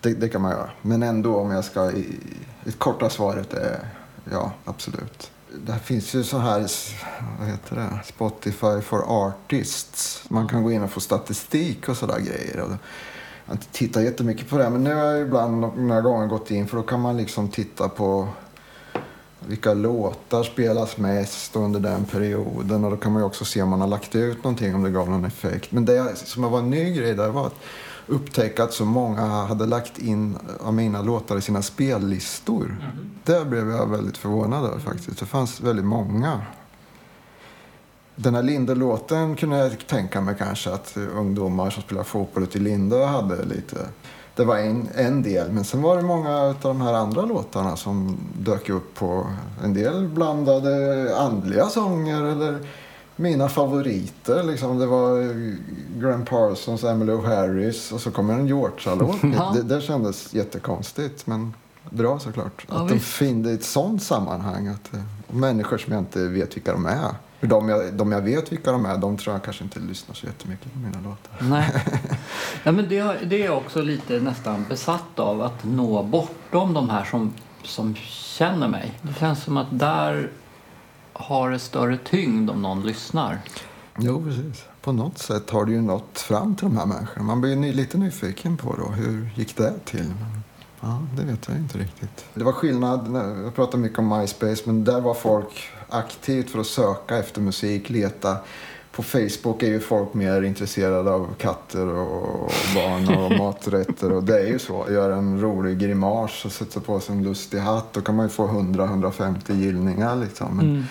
Det, det kan man göra. Men ändå om jag ska... I, det korta svaret är eh, ja, absolut. Det finns ju så här, vad heter det, Spotify for Artists. Man kan gå in och få statistik och sådär grejer. Och jag har inte tittat jättemycket på det, men nu har jag ibland några gånger gått in för då kan man liksom titta på vilka låtar spelas mest under den perioden och då kan man ju också se om man har lagt ut någonting om det gav någon effekt. Men det som var en ny grej där var att upptäcka att så många hade lagt in av mina låtar i sina spellistor. Det blev jag väldigt förvånad över faktiskt. Det fanns väldigt många. Den här Linde-låten kunde jag tänka mig kanske att ungdomar som spelar fotboll ute i Linde hade lite. Det var en, en del, men sen var det många av de här andra låtarna som dök upp på en del blandade andliga sånger eller mina favoriter. Liksom. Det var Graham Parsons, Emmylou Harris och så kommer en Georgia-låt. <laughs> Ja. det, det kändes jättekonstigt, men bra såklart. Ja, att de visst. finner ett sånt sammanhang. Att, eh, människor som jag inte vet vilka de är. För de jag, de jag vet vilka de är, de tror jag kanske inte lyssnar så jättemycket på mina låtar. Nej. <laughs> ja, men det, det är jag också lite nästan besatt av, att nå bortom de här som, som känner mig. Det känns som att där har det större tyngd om någon lyssnar. Jo, precis. På något sätt har det ju nått fram till de här människorna. Man blir ju lite nyfiken på då, hur gick det till? Men, ja, det vet jag inte riktigt. Det var skillnad, jag pratar mycket om MySpace, men där var folk aktivt för att söka efter musik, leta. På Facebook är ju folk mer intresserade av katter och barn och <laughs> maträtter. Och det är ju så. Gör en rolig grimas och sätter på sig en lustig hatt. Då kan man ju få 100-150 gillningar liksom. Men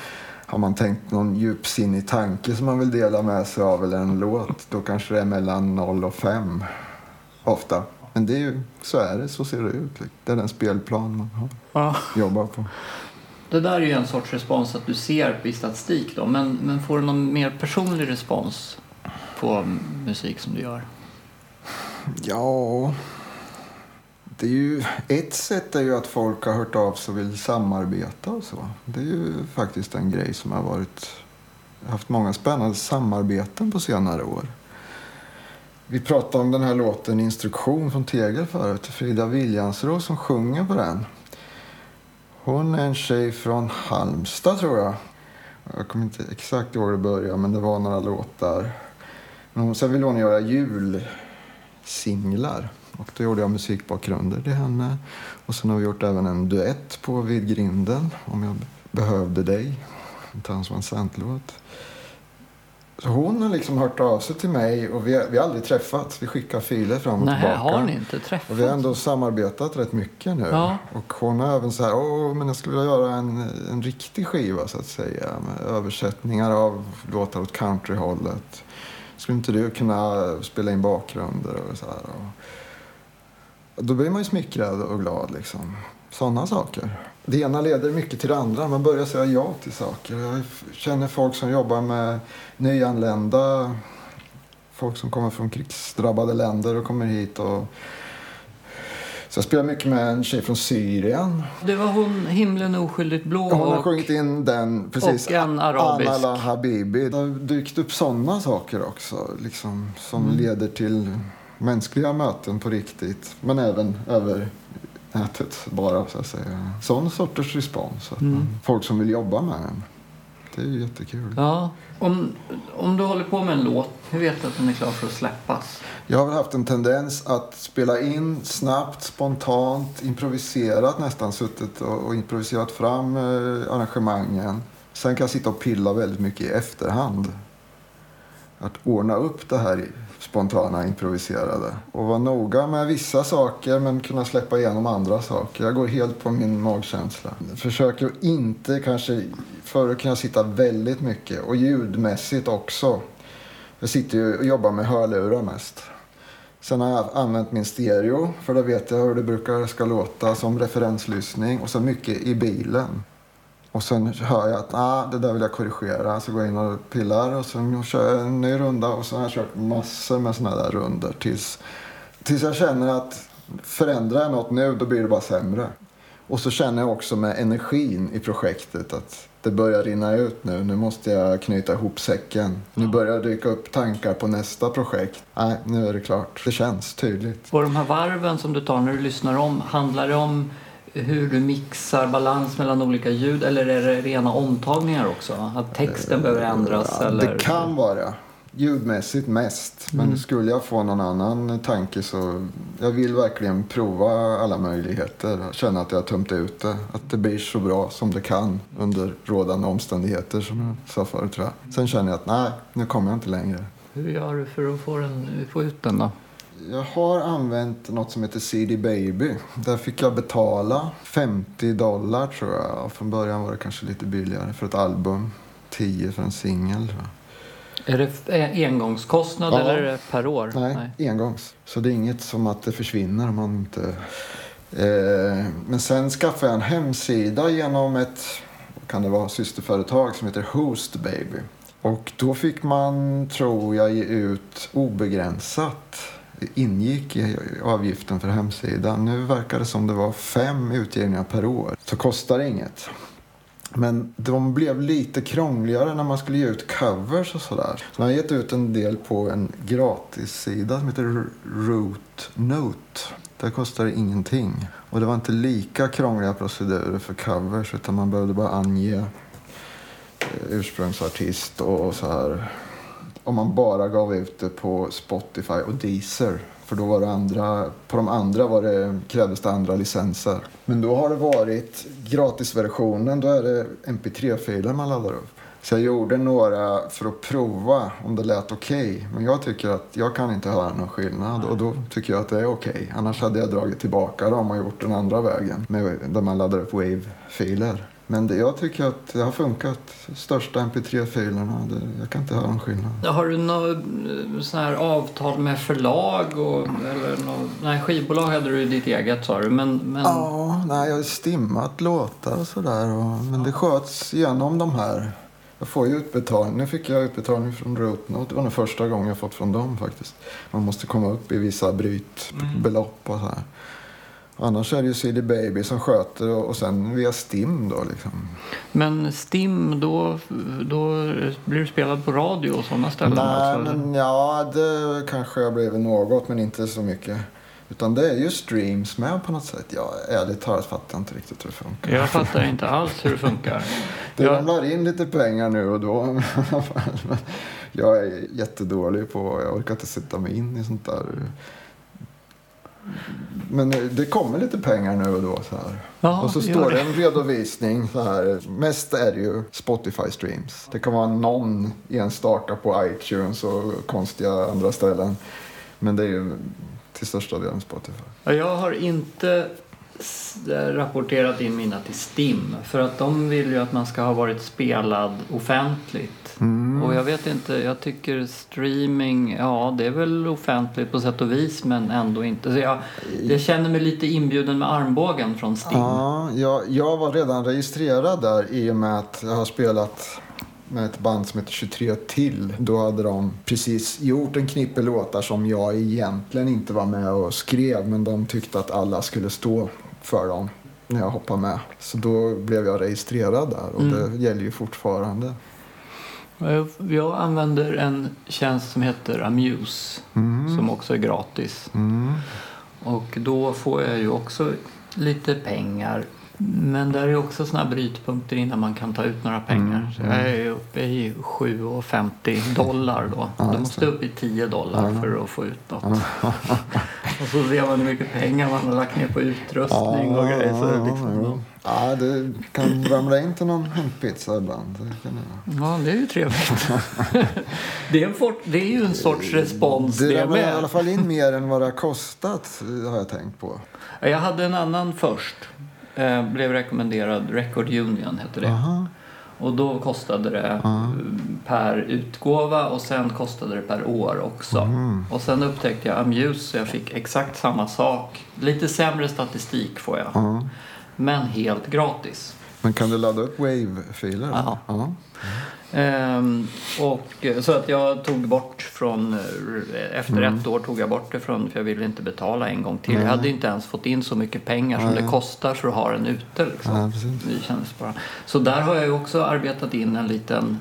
har man tänkt någon djupsinnig tanke som man vill dela med sig av eller en låt, då kanske det är mellan 0 och 5. Ofta. Men det är ju, så är det, så ser det ut. Det är den spelplan man har, Ja. jobbar på. Det där är ju en sorts respons att du ser i statistik då, men, men får du någon mer personlig respons på musik som du gör? Ja, det är ju, ett sätt är ju att folk har hört av sig och vill samarbeta och så. Det är ju faktiskt en grej som har varit, haft många spännande samarbeten på senare år. Vi pratade om den här låten Instruktion från Tegel förut. Frida Williamsro som sjunger på den. Hon är en tjej från Halmstad tror jag. Jag kommer inte exakt ihåg hur det började men det var några låtar. Men sen ville hon göra julsinglar. Och då gjorde jag musikbakgrunder till henne. Och sen har vi gjort även en duett på Vid grinden, Om jag behövde dig. En Towns Van Sant-låt. Så hon har liksom hört av sig till mig och vi har, vi har aldrig träffats. Vi skickar filer fram och Nej, tillbaka. har ni inte träffats? Och vi har ändå samarbetat rätt mycket nu. Ja. Och hon har även så här, åh, men jag skulle vilja göra en, en riktig skiva så att säga. Med översättningar av låtar åt countryhållet. Skulle inte du kunna spela in bakgrunder och så här. Och då blir man ju smickrad och glad liksom. Sådana saker. Det ena leder mycket till det andra. Man börjar säga ja till saker. Jag känner folk som jobbar med nyanlända. Folk som kommer från krigsdrabbade länder och kommer hit och så jag spelar mycket med en tjej från Syrien. Det var hon, Himlen oskyldigt blå Hon har och... sjungit in den precis. och en arabisk. Anna Habibi. Det har dykt upp sådana saker också. Liksom, som Mm. leder till mänskliga möten på riktigt. Men även över nätet bara så att säga. Sån sorters respons. Att Mm. man, folk som vill jobba med en. Det är ju jättekul. Ja. Om, om du håller på med en låt, hur vet du att den är klar för att släppas? Jag har väl haft en tendens att spela in snabbt, spontant, improviserat nästan. Suttit och, och improviserat fram eh, arrangemangen. Sen kan jag sitta och pilla väldigt mycket i efterhand. Att ordna upp det här spontana, improviserade. Och vara noga med vissa saker men kunna släppa igenom andra saker. Jag går helt på min magkänsla. Försöker att inte kanske... Förut kan jag sitta väldigt mycket och ljudmässigt också. Jag sitter ju och jobbar med hörlurar mest. Sen har jag använt min stereo för då vet jag hur det brukar ska låta som referenslyssning och så mycket i bilen. Och sen hör jag att ah, det där vill jag korrigera. Så går jag in och pillar och sen kör jag en ny runda och så har jag kört massor med såna där runder tills, tills jag känner att förändrar jag något nu då blir det bara sämre. Och så känner jag också med energin i projektet att det börjar rinna ut nu. Nu måste jag knyta ihop säcken. Nu börjar det dyka upp tankar på nästa projekt. Nej, nu är det klart. Det känns tydligt. Och de här varven som du tar när du lyssnar om, handlar det om hur du mixar balans mellan olika ljud eller är det rena omtagningar också? Att texten behöver ändras? Ja, eller? Det kan vara. Ljudmässigt mest. Men Mm. skulle jag få någon annan tanke så... Jag vill verkligen prova alla möjligheter. Känna att jag har tömt ut det. Att det blir så bra som det kan under rådande omständigheter som jag sa förut tror jag. Sen känner jag att nej, nu kommer jag inte längre. Hur gör du för att få, den, få ut den då? Jag har använt något som heter CD Baby. Där fick jag betala 50 dollar tror jag. Från början var det kanske lite billigare för ett album. 10 för en singel. Är det engångskostnad Ja. eller är det per år? Nej, engångs. Så det är inget som att det försvinner om man inte... Eh, men sen skaffade jag en hemsida genom ett kan det vara, systerföretag som heter Host Baby. Och då fick man, tror jag, ge ut obegränsat. Ingick i avgiften för hemsidan. Nu verkar det som det var fem utgivningar per år. Så kostar det inget. Men de blev lite krångligare när man skulle ge ut covers och sådär. Så jag har gett ut en del på en gratissida som heter Root Note. Där kostar det ingenting. Och det var inte lika krångliga procedurer för covers utan man behövde bara ange eh, ursprungsartist och, och så här. Om man bara gav ut det på Spotify och Deezer. För då var det andra, på de andra var det, krävdes det andra licenser. Men då har det varit gratisversionen, då är det mp3-filer man laddar upp. Så jag gjorde några för att prova om det lät okej. Men jag tycker att jag kan inte höra någon skillnad och då tycker jag att det är okej. Annars hade jag dragit tillbaka dem och gjort den andra vägen. Med, där man laddar upp wave-filer. Men det, jag tycker att det har funkat. Största mp3-filerna, det, jag kan inte höra någon skillnad. Har du något eh, här avtal med förlag? Och, eller något, nej, skivbolag hade du ditt eget sa du. Men, men Ja, nej, jag har stimmat låtar och sådär. Men det sköts genom de här. Jag får ju utbetalning. Nu fick jag utbetalning från Rootnote. Det var den första gången jag fått från dem faktiskt. Man måste komma upp i vissa brytbelopp och så här. Annars är det ju CD Baby som sköter och, och sen via Stim då liksom. men Stim, då, då blir du spelad på radio och sådana ställen? Nej, eller? men ja, det kanske har blivit något, men inte så mycket. Utan det är ju streams med på något sätt. Ja, ärligt talat fattar jag inte riktigt hur det funkar. Jag fattar inte alls hur det funkar. <laughs> Det Jag- ramlar in lite pengar nu och då. <laughs> jag är jättedålig på, jag orkar inte sätta mig in i sånt där. Men det kommer lite pengar nu och då. Så här. Ja, och så står det. en redovisning. Så här. Mest är det ju Spotify streams. Det kan vara någon enstaka på iTunes och konstiga andra ställen. Men det är ju till största delen Spotify. Ja, Jag har inte rapporterat in mina till STIM för att de vill ju att man ska ha varit spelad offentligt. Och jag vet inte, jag tycker streaming, ja det är väl offentligt på sätt och vis men ändå inte. Så jag, jag känner mig lite inbjuden med armbågen från STIM. Ja, jag, jag var redan registrerad där i och med att jag har spelat med ett band som heter 23 till. Då hade de precis gjort en knippe låtar som jag egentligen inte var med och skrev men de tyckte att alla skulle stå för dem när jag hoppade med. Så då blev jag registrerad där och det gäller ju fortfarande. Jag- Jag använder en tjänst som heter Amuse som också är gratis. Mm. Och då får jag ju också lite pengar. Men där är också såna brytpunkter innan man kan ta ut några pengar. Så jag är uppe i 7,50 dollar då. Ja, du måste upp i 10 dollar för att få ut något. <laughs> och så ser man hur mycket pengar man har lagt ner på utrustning och grejer. Så är liksom, ja. ja, det kan ramla in till någon hämtpizza ibland. Det. Ja, det är ju trevligt. det, är en fort, det är ju en sorts respons Det det, ramlar i med. alla fall in mer än vad det har kostat har jag tänkt på. Jag hade en annan först. Eh, blev rekommenderad. Record Union hette det. Aha. Och då kostade det eh, per utgåva och sen kostade det per år också. Mm. Och sen upptäckte jag Amuse så jag fick exakt samma sak. Lite sämre statistik får jag. Ja. Men helt gratis. Men kan du ladda upp Wave-filer? Ja. Ehm, och, så att jag tog bort från, eh, efter ett år tog jag bort det från, för jag ville inte betala en gång till. Jag hade inte ens fått in så mycket pengar som det kostar för att ha den ute. Liksom. Ja, bara. Så där har jag ju också arbetat in en liten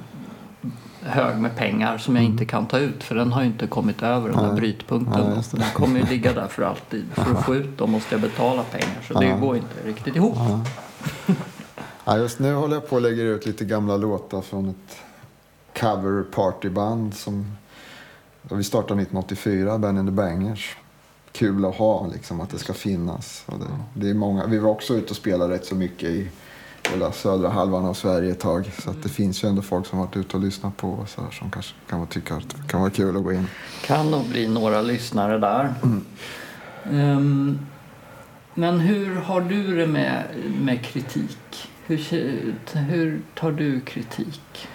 hög med pengar som jag inte kan ta ut för den har ju inte kommit över den där brytpunkten. Nej, den kommer ju ligga där för alltid. För att <laughs> få ut dem måste jag betala pengar så det går inte riktigt ihop. Ja, just nu håller jag på och lägger ut lite gamla låtar från ett cover partyband som vi startade 1984, Ben and the Bangers. Kul att ha, liksom, att det ska finnas. Det, det är många, vi var också ute och spelade rätt så mycket i hela södra halvan av Sverige ett tag. Så att det finns ju ändå folk som varit ute och lyssnat på oss här, som kanske kan tycka att det kan vara kul att gå in. Kan nog bli några lyssnare där. Ehm, men hur har du det med, med kritik? Hur, hur tar du kritik?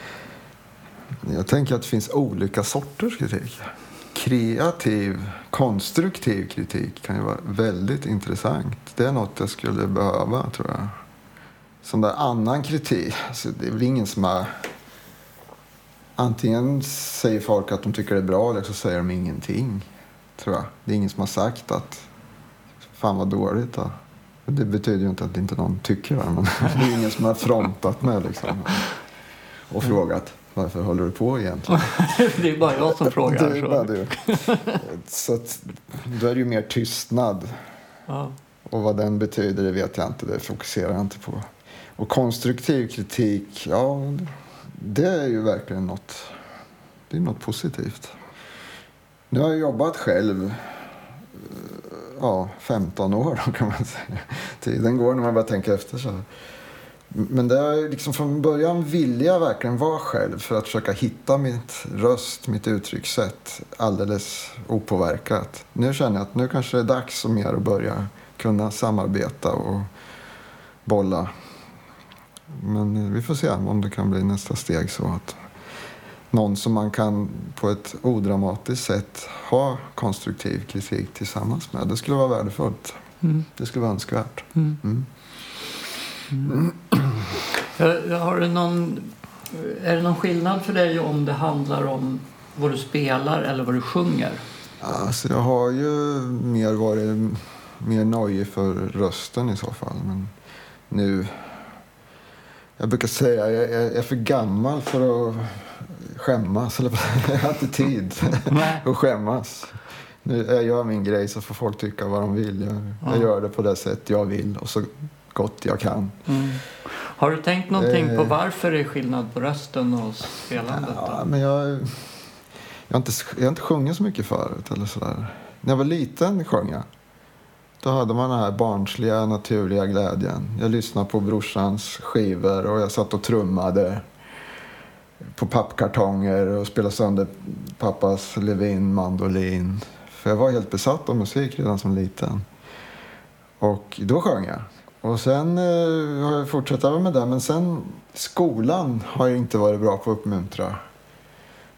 Jag tänker att det finns olika sorters kritik. Kreativ, konstruktiv kritik kan ju vara väldigt intressant. Det är något jag skulle behöva, tror jag. Sån där annan kritik, alltså, det är väl ingen som har... Antingen säger folk att de tycker det är bra eller så säger de ingenting, tror jag. Det är ingen som har sagt att fan vad dåligt då. Det betyder ju inte att inte någon tycker det, men <laughs> det är ingen som har frontat med liksom. Och frågat varför håller du på egentligen? <laughs> Det är bara jag som frågar. Det är så. bara du. Så att, då är det ju mer tystnad. Ja. Och vad den betyder det vet jag inte. Det fokuserar jag inte på. Och konstruktiv kritik, ja, det är ju verkligen något, det är något positivt. Nu har jag jobbat själv ja, 15 år då, kan man säga. Tiden går när man bara tänker efter så här. Men det är liksom från början vilja jag verkligen vara själv för att försöka hitta mitt röst, mitt uttryckssätt alldeles opåverkat. Nu känner jag att nu kanske det är dags och mer att börja kunna samarbeta och bolla. Men eh, vi får se om det kan bli nästa steg så att någon som man kan på ett odramatiskt sätt ha konstruktiv kritik tillsammans med. Det skulle vara värdefullt. Mm. Det skulle vara önskvärt. Mm. Mm. <clears throat> Har du någon, är det någon skillnad för dig om det handlar om vad du spelar eller vad du sjunger? Alltså jag har ju mer varit mer nöje för rösten i så fall. Men nu... Jag brukar säga jag jag är för gammal för att skämmas. Eller, jag har inte tid att skämmas. Nu, jag gör min grej så får folk tycka vad de vill. Jag, jag Ja. gör det på det sätt jag vill och så gott jag kan. Mm. Har du tänkt någonting på Eh. varför det är skillnad på rösten och spelandet? Ja, då? men jag, jag, har inte, jag har inte sjungit så mycket förut. Eller sådär. När jag var liten sjöng jag. Då hade man den här barnsliga, naturliga glädjen. Jag lyssnade på brorsans skivor och jag satt och trummade på pappkartonger och spelade sönder pappas Levin mandolin. För jag var helt besatt av musik redan som liten. Och då sjöng jag. Och sen eh, har jag fortsatt med det. Men sen skolan har jag inte varit bra på att uppmuntra.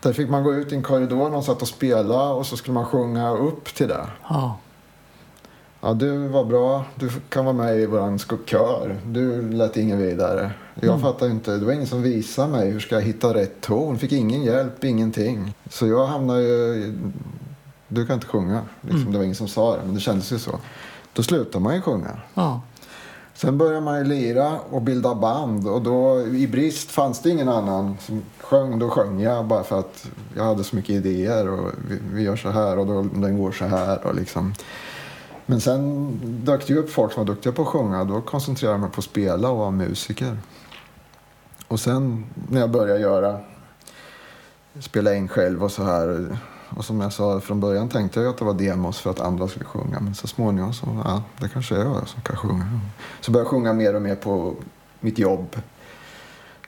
Där fick man gå ut i en korridor, någon satt och spela och så skulle man sjunga upp till det. Ja. Ja, du var bra. Du kan vara med i vår kör. Du lät ingen vidare. Jag mm. fattar inte. Det var ingen som visade mig hur ska jag hitta rätt ton. Fick ingen hjälp, ingenting. Så jag hamnade ju... Du kan inte sjunga. Liksom. Mm. Det var ingen som sa det, men det kändes ju så. Då slutar man ju sjunga. Ja. Sen började man ju lira och bilda band och då i brist fanns det ingen annan som sjöng. Då sjöng jag bara för att jag hade så mycket idéer och vi, vi gör så här och då, den går så här och liksom. Men sen dök det upp folk som var duktiga på att sjunga. Då koncentrerade jag mig på att spela och vara musiker. Och sen när jag började göra, spela in själv och så här. Och som jag sa från början tänkte jag att det var demos för att andra skulle sjunga. Men så småningom så, ja, det kanske är jag som kan sjunga. Så började jag sjunga mer och mer på mitt jobb.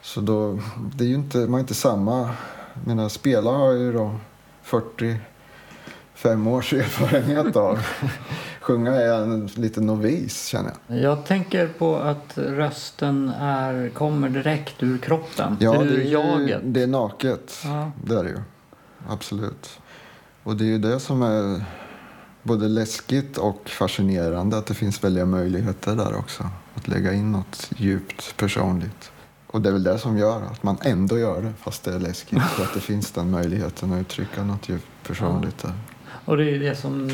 Så då, det är ju inte, man är inte samma. Jag menar, spela har ju då 40 45 års erfarenhet av. <laughs> sjunga är jag en liten novis känner jag. Jag tänker på att rösten är, kommer direkt ur kroppen. Ja, ur det är, jaget. det är naket. Ja. Det är det ju. Absolut. Och det är ju det som är både läskigt och fascinerande att det finns väldiga möjligheter där också. Att lägga in något djupt personligt. Och det är väl det som gör att man ändå gör det fast det är läskigt. <laughs> För att det finns den möjligheten att uttrycka något djupt personligt där. Och det är det som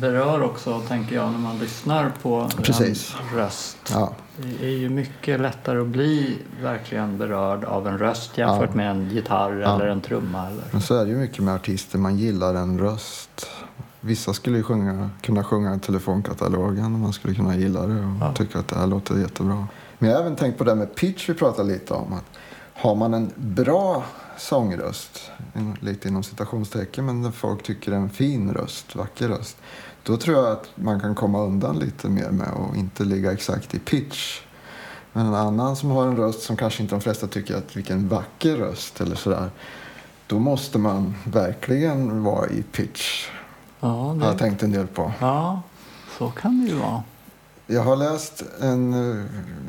berör också, tänker jag, när man lyssnar på Precis. en röst. Ja. Det är ju mycket lättare att bli verkligen berörd av en röst jämfört ja. med en gitarr ja. eller en trumma. Eller. Men så är det ju mycket med artister, man gillar en röst. Vissa skulle ju sjunga, kunna sjunga telefonkatalogen och man skulle kunna gilla det och ja. tycka att det här låter jättebra. Men jag har även tänkt på det med pitch vi pratade lite om. Att har man en bra sångröst, lite inom citationstecken, men folk tycker en fin röst, vacker röst. Då tror jag att man kan komma undan lite mer med att inte ligga exakt i pitch. Men en annan som har en röst som kanske inte de flesta tycker att vilken vacker röst eller sådär. Då måste man verkligen vara i pitch. Ja, det... Har jag tänkt en del på. Ja, så kan det ju vara. Jag har läst en,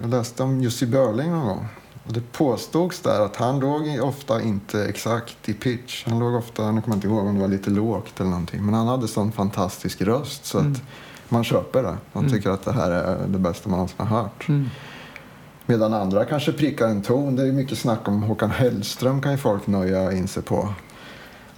jag läste om Jussi Börling någon gång. Och det påstods där att han låg ofta inte exakt i pitch. Han låg ofta, nu kommer jag inte ihåg om det var lite lågt eller någonting. Men han hade sån fantastisk röst så mm. att man köper det. Man mm. tycker att det här är det bästa man någonsin har hört. Mm. Medan andra kanske prickar en ton. Det är mycket snack om Håkan Hellström kan ju folk nöja in sig på.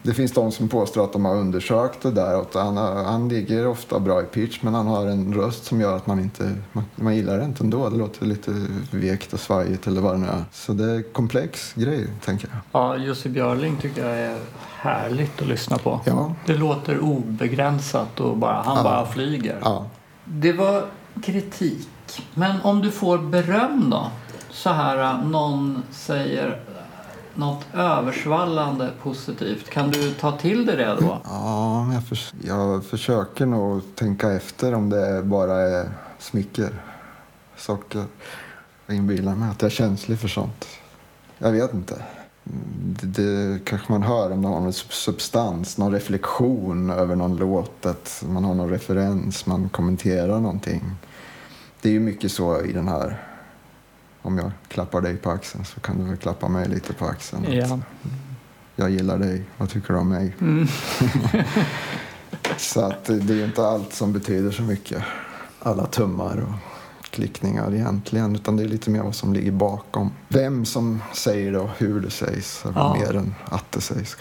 Det finns de som påstår att de har undersökt det där. Att han, han ligger ofta bra i pitch men han har en röst som gör att man inte man, man gillar det inte ändå. Det låter lite vekt och svajigt eller vad det nu är. Så det är komplex grej, tänker jag. Ja, Jussi Björling tycker jag är härligt att lyssna på. Ja. Det låter obegränsat och bara, han ja. bara flyger. Ja. Det var kritik. Men om du får beröm då? Så här, någon säger något översvallande positivt. Kan du ta till dig det då? Ja, jag, för, jag försöker nog tänka efter om det bara är smicker, socker. Jag inbillar mig att jag är känslig för sånt. Jag vet inte. Det, det kanske man hör om det har någon substans, någon reflektion över någon låt. Att man har någon referens, man kommenterar någonting. Det är ju mycket så i den här om jag klappar dig på axeln så kan du väl klappa mig lite på axeln. Ja. Jag gillar dig, vad tycker du om mig? Mm. <laughs> så att det är inte allt som betyder så mycket. Alla tummar och klickningar egentligen. Utan det är lite mer vad som ligger bakom. Vem som säger det och hur det sägs. Ja. Mer än att det sägs.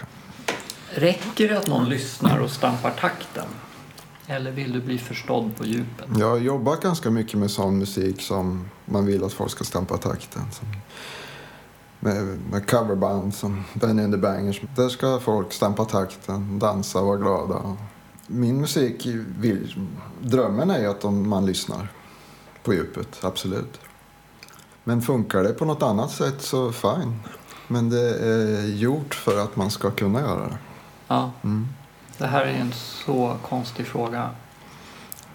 Räcker det att någon lyssnar och stampar takten? Eller vill du bli förstådd på djupet? Jag har jobbat ganska mycket med sån musik som man vill att folk ska stampa takten. Som med, med coverband som Benny and the Bangers. Där ska folk stampa takten, dansa och vara glada. Min musik, vill, drömmen är ju att man lyssnar på djupet, absolut. Men funkar det på något annat sätt så fine. Men det är gjort för att man ska kunna göra det. Ja. Mm. Det här är en så konstig fråga.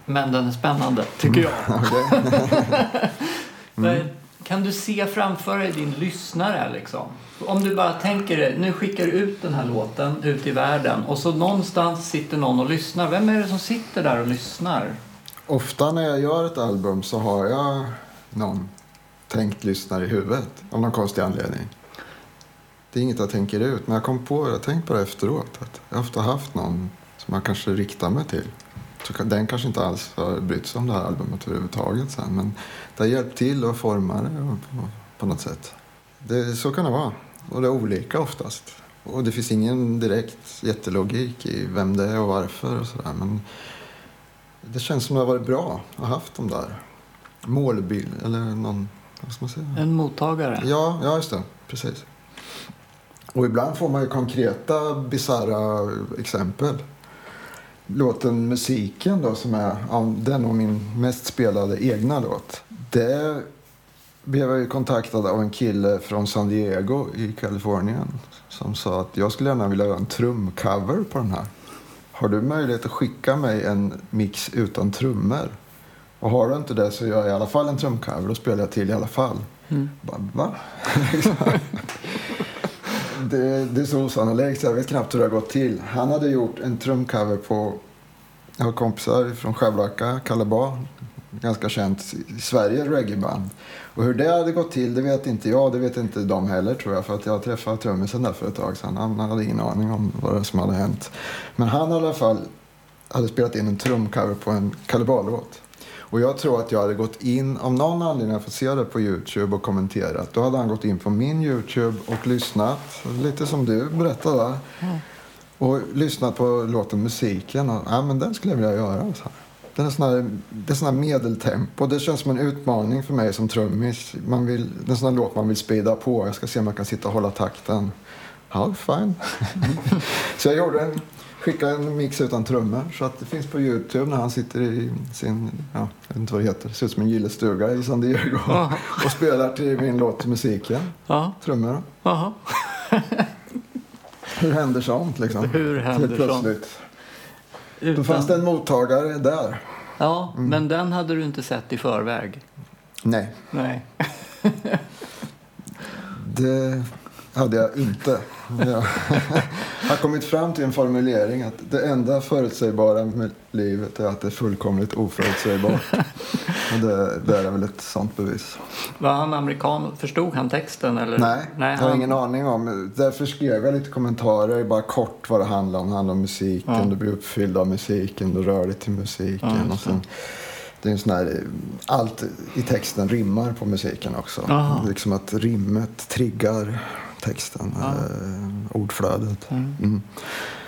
Men den är spännande, tycker jag. <laughs> Okej. <laughs> Men Kan du se framför dig din lyssnare liksom? Om du bara tänker dig, nu skickar du ut den här låten ut i världen och så någonstans sitter någon och lyssnar. Vem är det som sitter där och lyssnar? Ofta när jag gör ett album så har jag någon tänkt lyssnare i huvudet av någon konstig anledning. Det är inget jag tänker ut, men jag kom på, jag har tänkt på det efteråt. Att jag har ofta haft någon som jag kanske riktar mig till. Den kanske inte alls har brytt sig om det här albumet överhuvudtaget sen. Men det har hjälpt till att forma det på, på något sätt. Det, så kan det vara. Och det är olika oftast. Och det finns ingen direkt jättelogik i vem det är och varför och sådär. Men det känns som det har varit bra att ha haft de där målbild eller någon, vad ska man säga? En mottagare? Ja, ja just det. Precis. Och ibland får man ju konkreta, bisarra exempel. Låten Musiken då, som är den är nog min mest spelade egna låt. Det blev jag ju kontaktad av en kille från San Diego i Kalifornien som sa att jag skulle gärna vilja göra en trumcover på den här. Har du möjlighet att skicka mig en mix utan trummor? Och har du inte det så gör jag i alla fall en trumcover och spelar jag till i alla fall. Mm. Bara, va? <laughs> <laughs> det, det är så osannolikt så jag vet knappt hur det har gått till. Han hade gjort en trumcover på, jag har kompisar från Skärblacka, Kalleba, ganska känt i Sverige reggaeband. Och hur det hade gått till det vet inte jag, det vet inte de heller tror jag. För att jag träffade trummisen där för ett tag sedan. Han hade ingen aning om vad det som hade hänt. Men han i alla fall hade spelat in en trumcover på en Kalleba-låt. Och jag tror att jag hade gått in, om någon anledning jag fått se det på Youtube och kommenterat. Då hade han gått in på min Youtube och lyssnat, lite som du berättade. Och lyssnat på låten musiken och ja men den skulle jag vilja göra. Så här. Den är sån här, det är sån här medeltempo. Det känns som en utmaning för mig som trummis. Man vill, det är en sån här låt man vill speeda på. Jag ska se om jag kan sitta och hålla takten. Ja, fine. <laughs> så jag gjorde en, skickade en mix utan trummor. Så att det finns på Youtube när han sitter i sin, ja, jag vet inte vad det heter, det ser ut som en gillestuga i San Diego. Ja. <laughs> och spelar till min låt musiken. Ja, Trummor. Jaha. <laughs> Hur händer sånt liksom? Hur händer Helt sånt? plötsligt. Då Utan... fanns det en mottagare där. Ja, men den hade du inte sett i förväg. Nej, Nej. <laughs> det hade jag inte. Har kommit fram till en formulering att det enda förutsägbara med livet är att det är fullkomligt oförutsägbart. Och det, det är väl ett sånt bevis. Var han amerikan? Förstod han texten? Eller? Nej, Nej jag har han... ingen aning om. Därför skrev jag lite kommentarer, bara kort vad det handlar om. Det handlar om musiken, Ja. du blir uppfylld av musiken, du rör dig till musiken. Ja, och sen, det är en sån här, allt i texten rimmar på musiken också. Aha. Liksom att rimmet triggar texten, Ja. eh, ordflödet. Mm. Mm.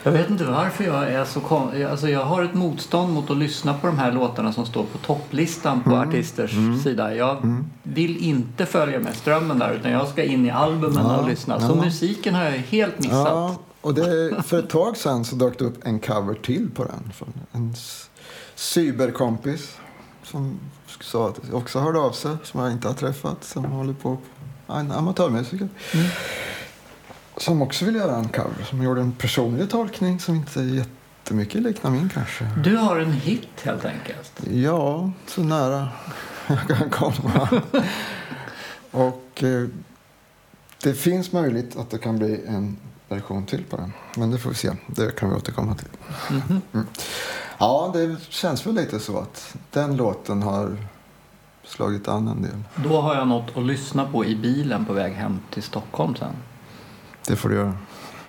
Jag vet inte varför jag är så kon... alltså jag har ett motstånd mot att lyssna på de här låtarna som står på topplistan på Mm. artisters sida. Jag vill inte följa med strömmen där utan jag ska in i albumen Ja, och lyssna. Så ja. musiken har jag helt missat. Ja, och det, för ett tag sedan så dök det upp en cover till på den. Från en cyberkompis som sa att också hörde av sig, som jag inte har träffat, som håller på, en amatörmusiker. Mm. Som också vill göra en cover, som gjorde en personlig tolkning som inte är jättemycket liknar min kanske. Du har en hit helt enkelt. Ja, så nära jag kan komma. <laughs> Och eh, det finns möjligt att det kan bli en version till på den. Men det får vi se. Det kan vi återkomma till. Mhm. Mm. Ja, det känns väl lite så att den låten har slagit an en del. Då har jag något att lyssna på i bilen på väg hem till Stockholm sen. Det får du göra.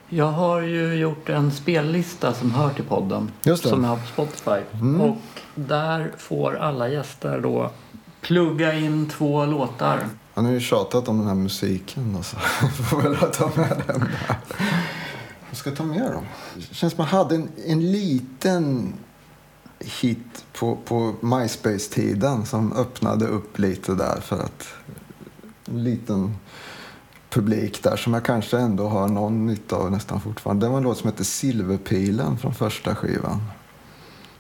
Jag har ju gjort en spellista som hör till podden. Som jag har på Spotify. Mm. Och där får alla gäster då plugga in två låtar. Han har ju tjatat om den här musiken. Alltså. <laughs> får väl ta med den där. Vad ska jag ta med då? Det känns som att man hade en, en liten hit på, på MySpace-tiden som öppnade upp lite där för att en liten publik där som jag kanske ändå har någon nytta av nästan fortfarande. Det var en låt som hette Silverpilen från första skivan.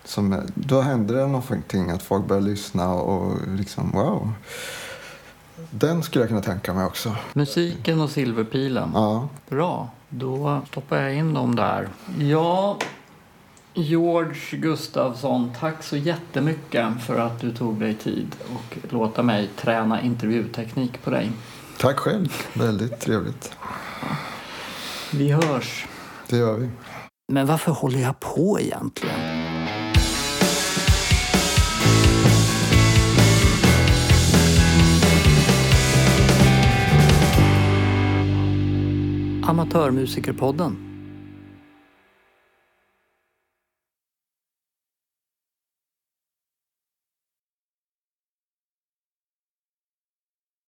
Som, då hände det någonting att folk började lyssna och liksom wow. Den skulle jag kunna tänka mig också. Musiken och Silverpilen. Ja. Bra. Då stoppar jag in dem där. Ja, George Gustafsson, tack så jättemycket för att du tog dig tid och låta mig träna intervjuteknik på dig. Tack själv. Väldigt trevligt. Vi hörs. Det gör vi. Men varför håller jag på egentligen? Amatörmusikerpodden